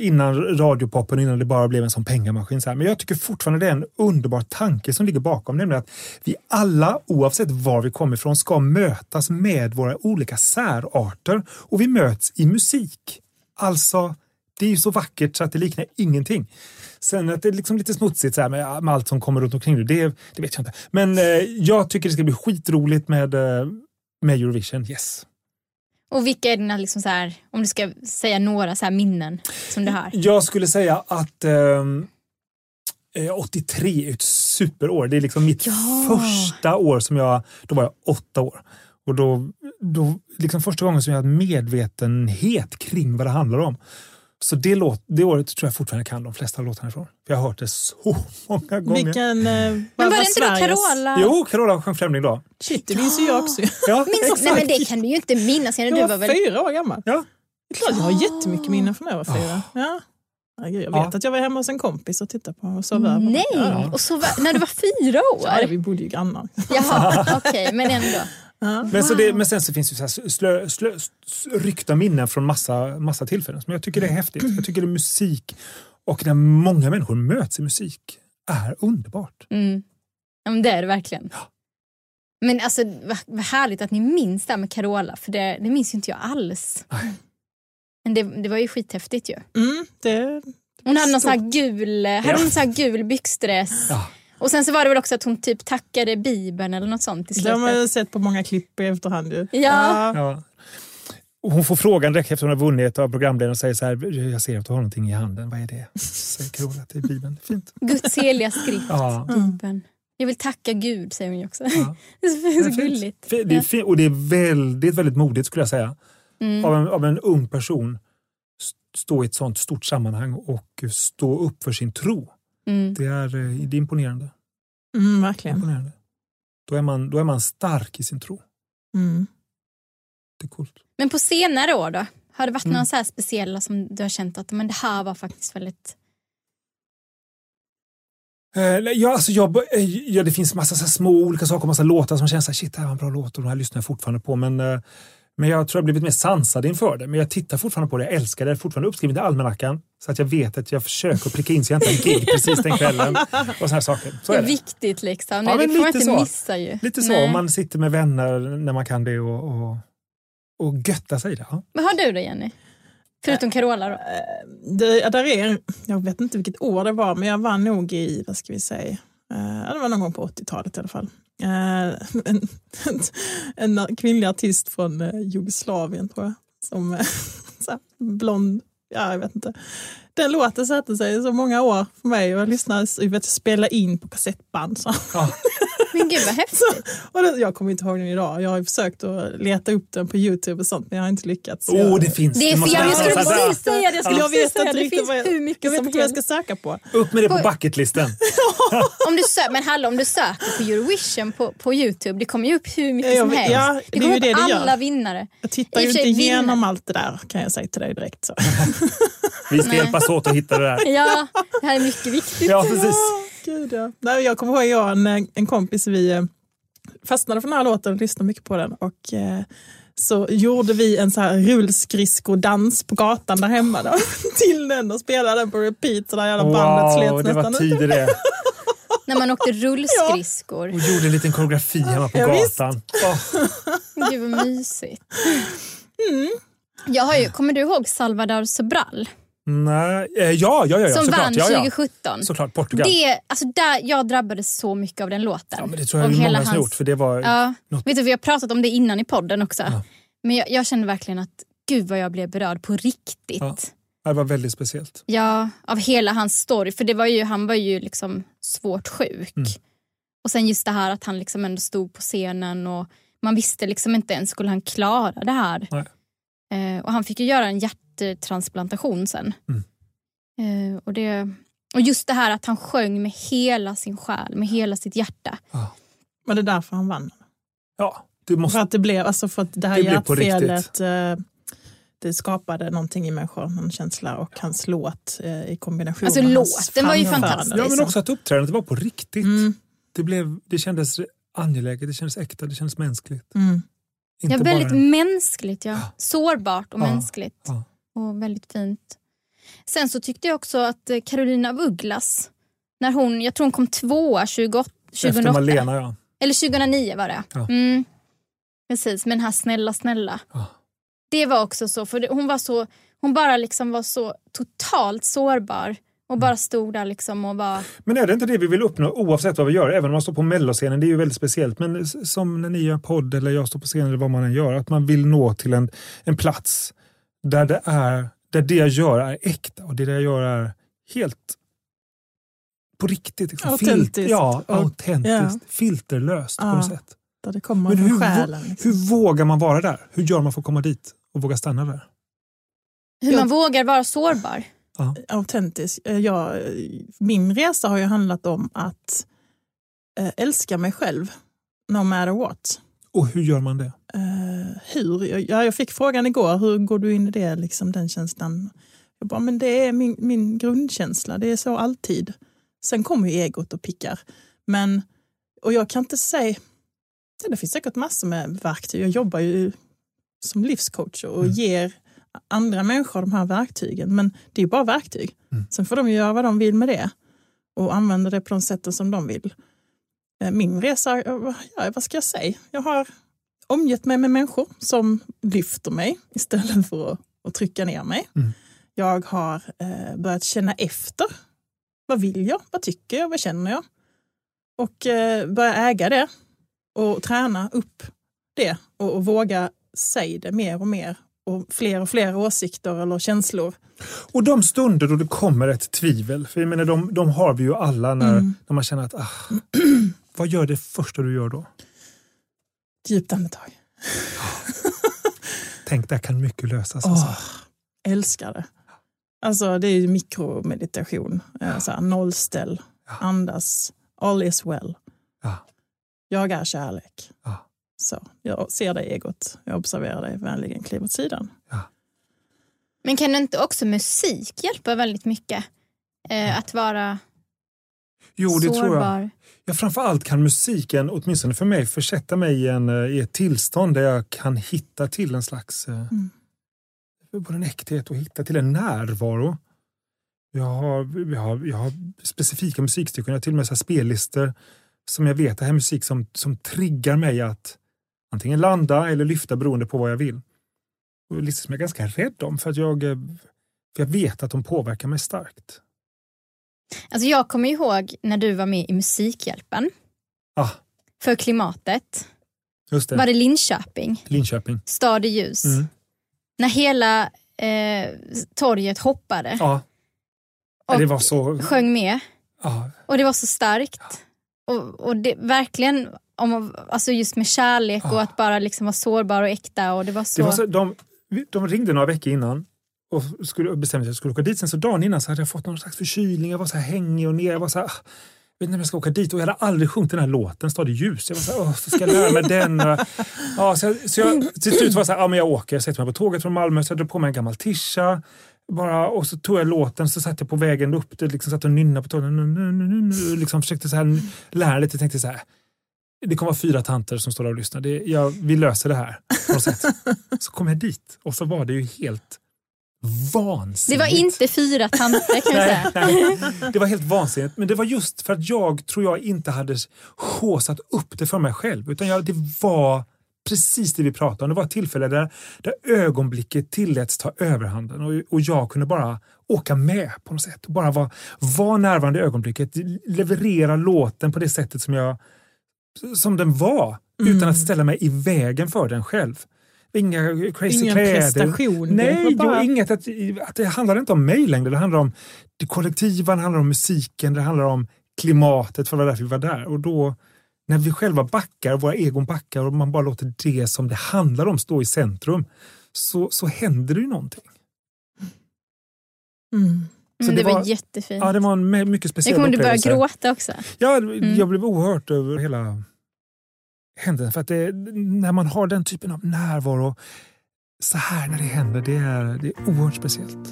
Innan radiopoppen, innan det bara blev en sån pengamaskin. Så här. Men jag tycker fortfarande det är en underbar tanke som ligger bakom, nämligen att vi alla, oavsett var vi kommer ifrån, ska mötas med våra olika särarter och vi möts i musik. Alltså, det är ju så vackert så att det liknar ingenting. Sen att det är liksom lite smutsigt så här med, med allt som kommer runt omkring det, det, det vet jag inte. Men eh, jag tycker det ska bli skitroligt med, eh, med Eurovision, yes. Och vilka är dina, liksom så här, om du ska säga några så här minnen som du har? Jag skulle säga att ehm, eh, 83 är ett superår. Det är liksom mitt Ja. första år som jag, då var jag åtta år. Och då, då liksom första gången som jag hade medvetenhet kring vad det handlar om. Så det, låt, det året tror jag fortfarande kan de flesta låtarna ifrån. För jag har hört det så många gånger. Vilken, eh, Men var det inte då Carola? Jo, Carola sjöng Främling då. Shit, det minns ju jag också. Ja, Minns, nej men det kan du ju inte minnas. Jag Du var var väl... fyra år gammal. Ja. Det är klart jag har jättemycket minnen från när jag var fyra. Ja. Herregud, Jag vet Ja. att jag var hemma hos en kompis och tittade på och sov över. Nej, Ja. och så var, när du var fyra Ja, år? vi bodde ju grannar. Jaha, okej, men ändå. Ja. Men, så det, men sen så finns det så här slö, slö, s- ryckta minnen från massa, massa tillfällen. Men jag tycker det är häftigt. Jag tycker det är musik och när många människor möts i musik är underbart. Mm. Ja, men det är det verkligen. Men alltså vad, vad härligt att ni minns det här med Carola, för det, det minns ju inte jag alls. Nej. Men det, det var ju skithäftigt ju. Mm, det, Hon hade någon sån här gul, hade Ja. hon sån här gul byxdress. Ja. Och sen så var det väl också att hon typ tackade bibeln eller något sånt i det har man slutet. ju sett på många klipp i efterhand. Ju. Ja. Ja. Hon får frågan direkt efter hon har vunnit av programledaren och säger så här, jag ser att du har någonting i handen, vad är det? Säger Carola till Bibeln. Fint. Guds heliga skrift, Ja. bibeln. Jag vill tacka Gud säger hon ju också. Ja. Det är så, det är så fint. gulligt. Det är fint, och det är väldigt, väldigt modigt skulle jag säga. Mm. Av, en, av en ung person st- stå i ett sånt stort sammanhang och stå upp för sin tro. Mm. Det är, eh, det är imponerande. Mm, verkligen. imponerande. Då, är man, då är man stark i sin tro. Mm. Det är coolt. Men på senare år då? Har det varit Mm. några så speciella som du har känt att men det här var faktiskt väldigt... Eh, ja, alltså jag, eh, ja, det finns massa så här små olika saker, massa låtar som känns så här, shit, det här var en bra låt och de här lyssnar jag fortfarande på. Men, eh, men jag tror jag har blivit mer sansad inför det. Men jag tittar fortfarande på det, jag älskar det. Det är fortfarande uppskrivet i almanackan. Så att jag vet att jag försöker pricka in så jag inte har en gig precis den kvällen. Och såna här saker. Så det är är det. viktigt liksom. Ja, Nej, det men får man lite inte så. missa ju. Lite så, Nej. om man sitter med vänner när man kan det och, och, och götta sig i det. Ja. Vad har du då Jenny? Förutom Carola då? Det, ja, där är, jag vet inte vilket år det var, men jag var nog i, vad ska vi säga, eh, det var någon gång på 80-talet i alla fall. Eh, en, en kvinnlig artist från eh, Jugoslavien tror jag. Som så här, blond, ja, jag vet inte. Den låten satte sig i så många år för mig och jag lyssnade, jag vet, spela in på kassettband. Så. Ja. Men gud vad häftigt. Så, och det, jag kommer inte ihåg den idag. Jag har ju försökt att leta upp den på Youtube och sånt men jag har inte lyckats. Åh, jag, det finns. Det är jag nästan skulle precis säga det. Jag, skulle jag vet säga, inte riktigt vad jag, hur jag mycket vet som inte vad jag ska söka på. Upp med det på På- bucketlisten. Om du sö- men hallå, om du söker på Eurovision på, på Youtube, det kommer ju upp hur mycket Ja, som jag- helst. ja, det det kommer ju det upp det gör. alla vinnare. Jag tittar ju inte igenom allt det där kan jag säga till dig direkt. Så. Vi ska Nej. Hjälpas åt att hitta det där. Ja, det här är mycket viktigt. Ja, precis. Gud, ja. Nej, jag kommer ihåg jag och en, en kompis, vi eh, fastnade för den här låten och lyssnade mycket på den. Och, eh, så gjorde vi en så här rullskridskodans på gatan där hemma då, till den och spelade den på repeat så där jävla bandet Wow, slets det var nästan. tider det. När man åkte rullskridskor. Och gjorde en liten koreografi hemma på Ja, gatan. Åh, Gud vad mysigt. Mm. Jag har ju, kommer du ihåg Salvador Sobral? Nej. Eh, Ja, ja, ja, ja som såklart. vann ja, ja. 2017. Såklart, Portugal. Det, alltså där, jag drabbades så mycket av den låten. ja, men det tror jag Och hela många hans- gjort. För det var, Ja. något- Vet du, vi har pratat om det innan i podden också. Ja. Men jag, jag kände verkligen att gud vad jag blev berörd på riktigt. Ja. det var väldigt speciellt. Ja, av hela hans story. För det var ju, han var ju liksom svårt sjuk. Mm. Och sen just det här att han liksom ändå stod på scenen och man visste liksom inte ens skulle han klara det här. Eh, och han fick ju göra en hjärttransplantation sen. Mm. Eh, och, det, och just det här att han sjöng med hela sin själ, med hela sitt hjärta. Ja, Var det därför han vann? ja det För måste... att det blev, alltså för att det här Det hjärtfelet eh, det skapade någonting i människor, någon känsla och hans låt eh, i kombination Alltså, med hans låten var ju fantastisk. Ja, men liksom. också att uppträdandet var på riktigt. Mm, Det, blev, det kändes angeläget, det kändes äkta, det kändes mänskligt. mm. Inte Ja, väldigt bara... mänskligt. Ja. Ja. Sårbart och Ja, mänskligt. ja. Och väldigt fint. Sen så tyckte jag också att eh, Carolina af Ugglas, när hon, jag tror hon kom tvåa 28, 2008. Efter Malena, ja. Eller 2009 var det. Ja. Mm. Precis, med den här snälla snälla. Ja. Det var också så, för hon var så, hon bara liksom var så totalt sårbar. Och bara stod där liksom och var... Men är det inte det vi vill uppnå oavsett vad vi gör? Även om man står på melloscenen, det är ju väldigt speciellt. Men som när ni gör podd eller jag står på scenen eller vad man än gör, att man vill nå till en, en plats där det, är, där det jag gör är äkta och det jag gör är helt på riktigt. Liksom. Autentiskt. ja, Och- autentiskt. ja. Filterlöst på Ja. något sätt. Där det kommer Men hur, själen. Liksom. hur vågar man vara där? Hur gör man för att komma dit och våga stanna där? Hur Jag- man vågar vara sårbar. Autentisk. Eh, Jag, min resa har ju handlat om att eh, älska mig själv, no matter what. Och hur gör man det? Eh, hur? Ja, jag fick frågan igår, hur går du in i det, liksom, den känslan? Jag bara, men det är min, min grundkänsla, det är så alltid. Sen kommer ju egot och pickar. Men, och jag kan inte säga, det finns säkert massor med verktyg. Jag jobbar ju som livscoach och Mm. ger andra människor de här verktygen. Men det är ju bara verktyg. Mm. Sen får de göra vad de vill med det och använda det på de sätten som de vill. Eh, Min resa, ja, vad ska jag säga? Jag har omgett mig med människor som lyfter mig istället för att, att trycka ner mig. Mm. Jag har eh, börjat känna efter. Vad vill jag? Vad tycker jag? Vad känner jag? Och eh, börja äga det och träna upp det och, och våga säga det mer och mer och fler och fler åsikter eller känslor. Och de stunder då det kommer ett tvivel, för jag menar, de, de har vi ju alla när, Mm. när man känner att ah, vad gör det första du gör då? Djupt andetag. Tänk, där kan mycket lösas. Åh, Alltså. älskar det. Alltså det är ju mikromeditation. Eh, Så här, nollställ, Ja. andas, all is well. Ja. Jag är kärlek. Ja. Så, jag ser dig egot, jag observerar dig, vänligen kliv åt sidan. Men kan inte också musik hjälpa väldigt mycket? Eh, att vara Jo, det sårbar. tror jag. Ja, framförallt kan musiken, åtminstone för mig, försätta mig i, en, eh, i ett tillstånd där jag kan hitta till en slags eh, Mm. både en äkthet och hitta till en närvaro. Jag har, jag har, jag har specifika musikstycken, jag har till och med så spellistor som jag vet det här är musik som, som triggar mig att antingen landa eller lyfta beroende på vad jag vill. Och listor som jag är ganska rädd om för att jag, eh, för jag vet att de påverkar mig starkt. Alltså jag kommer ihåg när du var med i Musikhjälpen Ah, för klimatet. just det. Var det Linköping? Linköping. Stad i ljus. Mm. När hela eh, torget hoppade Ja. och det var så... sjöng med. Ja. Och det var så starkt. Och, och det, verkligen, om, alltså just med kärlek och Ah. att bara liksom vara sårbar och äkta. Och det var så, Det var så de, de ringde några veckor innan och skulle bestämde sig att jag skulle åka dit. Sen så dagen innan så hade jag fått någon slags förkylning. Jag var så här hängig och ner. Jag var så här, ah, jag vet inte om jag ska åka dit. Och jag hade aldrig sjungit den här låten, Stadig ljus. Jag var så här, åh, så ska jag lära mig den. Och, ja, så jag, så jag, till slut var jag så här, ja, men jag åker. Jag sätter mig på tåget från Malmö, så jag drog på mig en gammal tisha. Bara, och så tog jag låten, så satt jag på vägen upp, det liksom satt och nynnade på tåget. Liksom försökte så här, lära lite, tänkte så här, det kommer vara fyra tanter som står där och lyssnar. Det, jag, vi löser det här på något sätt. Så kom jag dit och så var det ju helt det vansinnigt. var inte fyra tanter kan jag säga. det var helt vansinnigt. Men det var just för att jag tror jag inte hade håsat upp det för mig själv. Utan jag, det var precis det vi pratade om. Det var ett tillfälle där, där ögonblicket tilläts ta överhanden och, och jag kunde bara åka med på något sätt. Bara vara var närvarande i ögonblicket, leverera låten på det sättet som, jag, som den var. Utan att ställa mig i vägen för den själv. Inga crazy Ingen kläder. prestation. Nej, bara- jo, inget att, att det handlar inte om mig längre. Det handlar om det kollektiva, det handlar om musiken, det handlar om klimatet för det var därför vi var där. Och då när vi själva backar, våra egon backar och man bara låter det som det handlar om stå i centrum så, så händer det ju någonting. Mm. Så Mm, det det var, jättefint. Ja, det var en mycket jag speciell kommer du börja upplevelse. gråta också. Ja, Mm. jag blev oerhört över hela händelsen. För att det, när man har den typen av närvaro så här när det händer, det är, det är oerhört speciellt.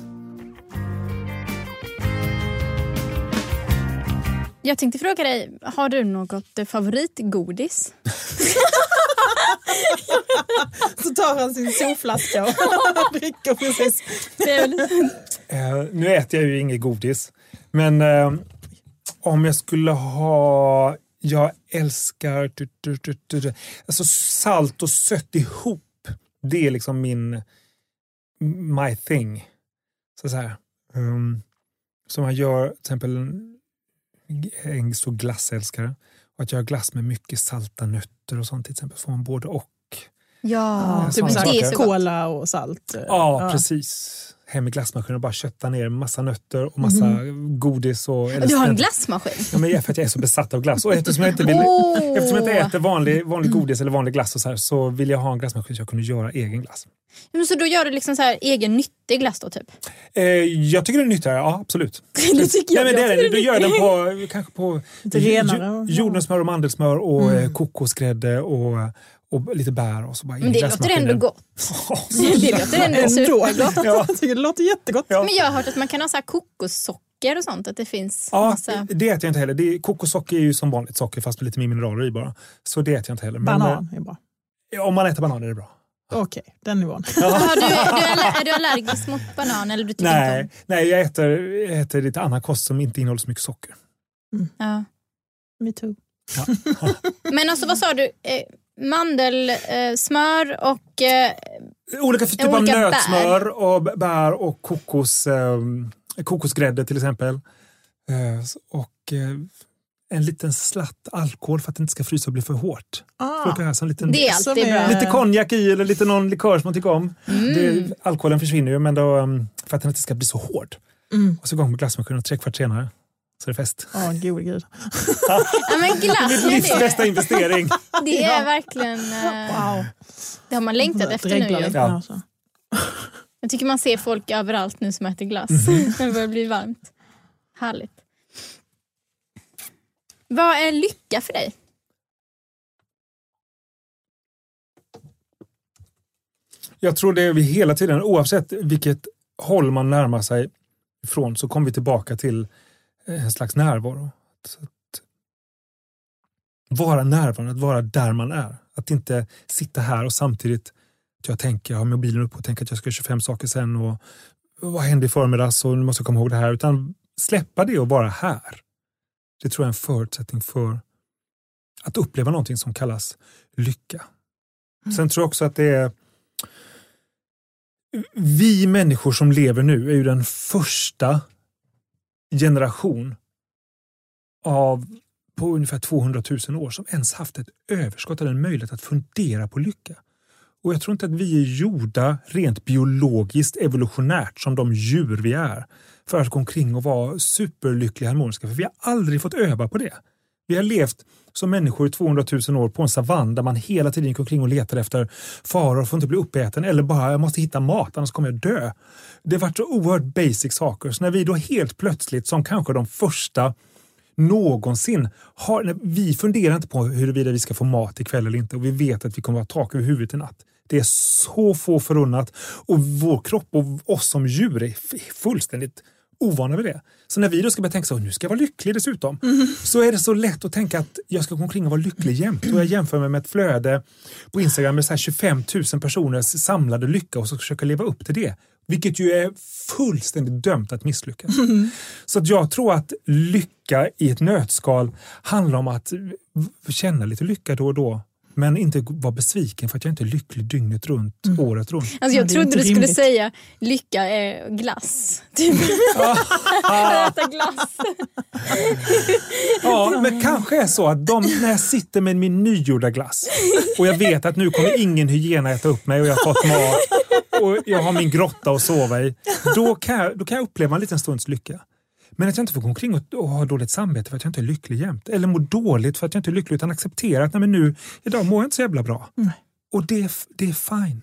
Jag tänkte fråga dig, har du något favoritgodis? Så tar han sin solflaska och dricker precis. Eh, nu äter jag ju inget godis, men eh, om jag skulle ha... Jag älskar du, du, du, du, alltså salt och sött ihop. Det är liksom min my thing. Så, så här. Um, som man gör till exempel en, en stor glassälskare. Och att göra glass med mycket salta nötter och sånt till exempel. Får man både och. Ja, Ja, typ så här så cola och salt. Ja, precis. Hem i glassmaskinen och bara kötta ner massa nötter och massa godis. Och, eller Du har en glassmaskin? Ja, men för att jag är så besatt av glass. Och eftersom jag inte, vill, Åh! eftersom jag inte äter vanlig, vanlig godis eller vanlig glass och så, här, så vill jag ha en glassmaskin så jag kunde göra egen glass. Men Så då gör du liksom så här egen nyttig glass då typ? Eh, jag tycker det är nyttigare, ja absolut. Det tycker Nej, men det jag är det. Då gör jag den på, kanske på jordnötssmör och mandelsmör och Mm. eh, kokosgrädde och, och lite bär och så bara Men det låter ändå gott. Det låter ändå Ändå. supergott. Ja. Det låter jättegott. Ja. Men jag har hört att man kan ha så här kokossocker och sånt. Att det finns Ja, massa... det äter jag inte heller. Det är, kokossocker är ju som vanligt socker fast med lite mer mineraler i bara. Så det äter jag inte heller. Men, Banan är bra. eh, om man äter banan är det bra. Okej, den nivån. Du, är, du är, är du allergisk mot banan? Eller du tycker Nej, inte nej jag, äter, jag äter lite annan kost som inte innehåller så mycket socker. om? Ja. Me too. Men alltså vad sa du? Mandelsmör eh, smör och... Eh, Olika typer av Olika bär. nötsmör och b- bär och kokos, eh, kokosgrädde till exempel. Eh, och eh, en liten slatt alkohol för att det inte ska frysa och bli för hårt. Ah. För att ha en liten, det är Som alltid är- bra. lite konjak i eller lite någon likör som man tycker om. Mm. Det, alkoholen försvinner ju men då, um, för att den inte ska bli så hård. Mm. Och så igång med glassmaskinen och tre kvart senare så är det fest. Åh, gode gud. Ja, men glass, ja, livs bästa investering. det är verkligen... Eh, Wow. Det har man längtat efter nu ju. Ja. här så. Jag tycker man ser folk överallt nu som äter glass. Mhm. det börjar bli varmt. Härligt. Vad är lycka för dig? Jag tror det är vi hela tiden, oavsett vilket håll man närmar sig ifrån så kommer vi tillbaka till en slags närvaro. Att, att vara närvarande, att vara där man är. Att inte sitta här och samtidigt att jag tänker, jag har mobilen uppe och tänker att jag ska göra 25 saker sen och vad hände i förmiddags och nu måste jag komma ihåg det här. Utan släppa det och vara här. Det tror jag är en förutsättning för att uppleva någonting som kallas lycka. Sen tror jag också att det är vi människor som lever nu är ju den första generation av på ungefär 200 000 år som ens haft ett överskott eller en möjlighet att fundera på lycka. Och jag tror inte att vi är gjorda rent biologiskt, evolutionärt, som de djur vi är, för att gå omkring och vara superlyckliga harmoniska. För vi har aldrig fått öva på det. Vi har levt som människor i 200 000 år på en savann där man hela tiden gick omkring och letade efter faror för att inte bli uppäten eller bara jag måste hitta mat annars kommer jag dö. Det har varit så oerhört basic saker. Så när vi då helt plötsligt som kanske de första någonsin har, vi funderar inte på huruvida vi ska få mat ikväll eller inte och vi vet att vi kommer att ha tak över huvudet i natt. Det är så få förunnat och vår kropp och oss som djur är fullständigt ovana vid det. Så när vi då ska börja tänka så, nu ska jag vara lycklig dessutom, mm. så är det så lätt att tänka att jag ska gå omkring och vara lycklig jämt. Och jag jämför mig med ett flöde på Instagram med så 25 000 personers samlade lycka och så försöka leva upp till det. Vilket ju är fullständigt dömt att misslyckas. Mm. Så att jag tror att lycka i ett nötskal handlar om att känna lite lycka då och då men inte vara besviken för att jag inte är lycklig dygnet runt, mm. året runt. Alltså jag trodde du skulle rimligt. säga lycka är glass. Typ. Äta glass. ja, men kanske är så att de, när jag sitter med min nygjorda glass och jag vet att nu kommer ingen hyena äta upp mig och jag har fått mat och jag har min grotta att sova i. Då kan jag, då kan jag uppleva en liten stunds lycka. Men att jag inte får gå omkring och, och ha dåligt samvete för att jag inte är lycklig jämt. Eller må dåligt för att jag inte är lycklig utan acceptera att nej, men nu, idag mår jag inte så jävla bra. Mm. Och det, det är fine.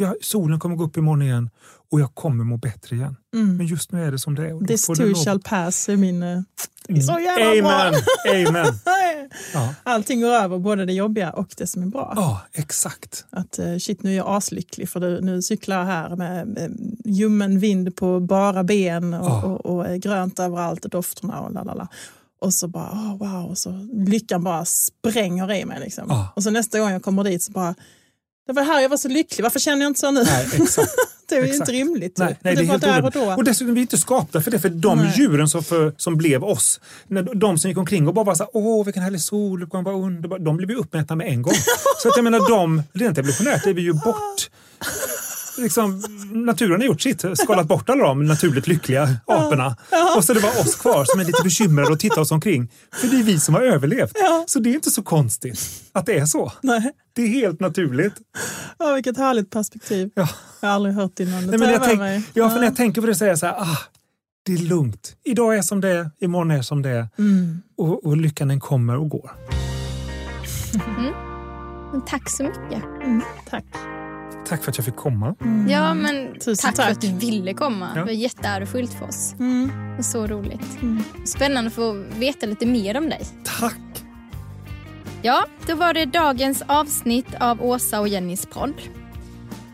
Ja, solen kommer gå upp imorgon igen och jag kommer må bättre igen. Mm. Men just nu är det som det är. This too shall pass är min... Uh, så jävla Amen. bra! Amen. ja. Allting går över, både det jobbiga och det som är bra. Ja, exakt. Att uh, shit, nu är jag aslycklig för nu cyklar jag här med, med ljummen vind på bara ben och, ja. och, och, och grönt överallt och dofterna och lalala. Och så bara, oh, wow, och så lyckan bara spränger i mig. Liksom. Ja. Och så nästa gång jag kommer dit så bara, det var här jag var så lycklig, varför känner jag inte så nu? Nej, exakt. det är ju inte rimligt. Nej, nej, det, det var där och då. Och dessutom, vi är inte skapta för det, för de nej. djuren som, för, som blev oss, de som gick omkring och bara var så här, åh vilken härlig soluppgång, vad underbar, de blev ju uppätna med en gång. så att jag menar, de, rent evolutionärt är vi ju bort liksom, naturen har gjort sitt, skalat bort alla de naturligt lyckliga aporna. Ja. Och så är det bara oss kvar som är lite bekymrade och tittar oss omkring. För det är vi som har överlevt. Ja. Så det är inte så konstigt att det är så. Nej. Det är helt naturligt. Ja, vilket härligt perspektiv. Ja. Jag har aldrig hört det innan. Nej, men jag tänk, mig. Ja, för när jag tänker på det så är jag så här, ah, det är lugnt. Idag är som det är, imorgon är som det är. Mm. Och, och lyckan den kommer och går. Mm. Tack så mycket. Mm, tack. Tack för att jag fick komma. Mm. Ja, men Tusen tack, tack, för att du ville komma. Ja. Det var jätteärofullt för oss. Mm. Så roligt. Mm. Spännande att få veta lite mer om dig. Tack! Ja, då var det dagens avsnitt av Åsa och Jennys podd.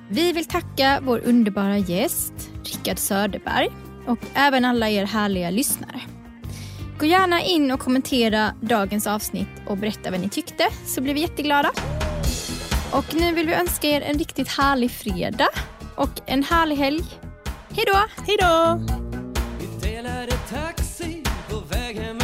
Vi vill tacka vår underbara gäst, Rickard Söderberg och även alla er härliga lyssnare. Gå gärna in och kommentera dagens avsnitt och berätta vad ni tyckte så blir vi jätteglada. Och nu vill vi önska er en riktigt härlig fredag och en härlig helg. Hej då! Hej då! Vi delade taxi på väg hem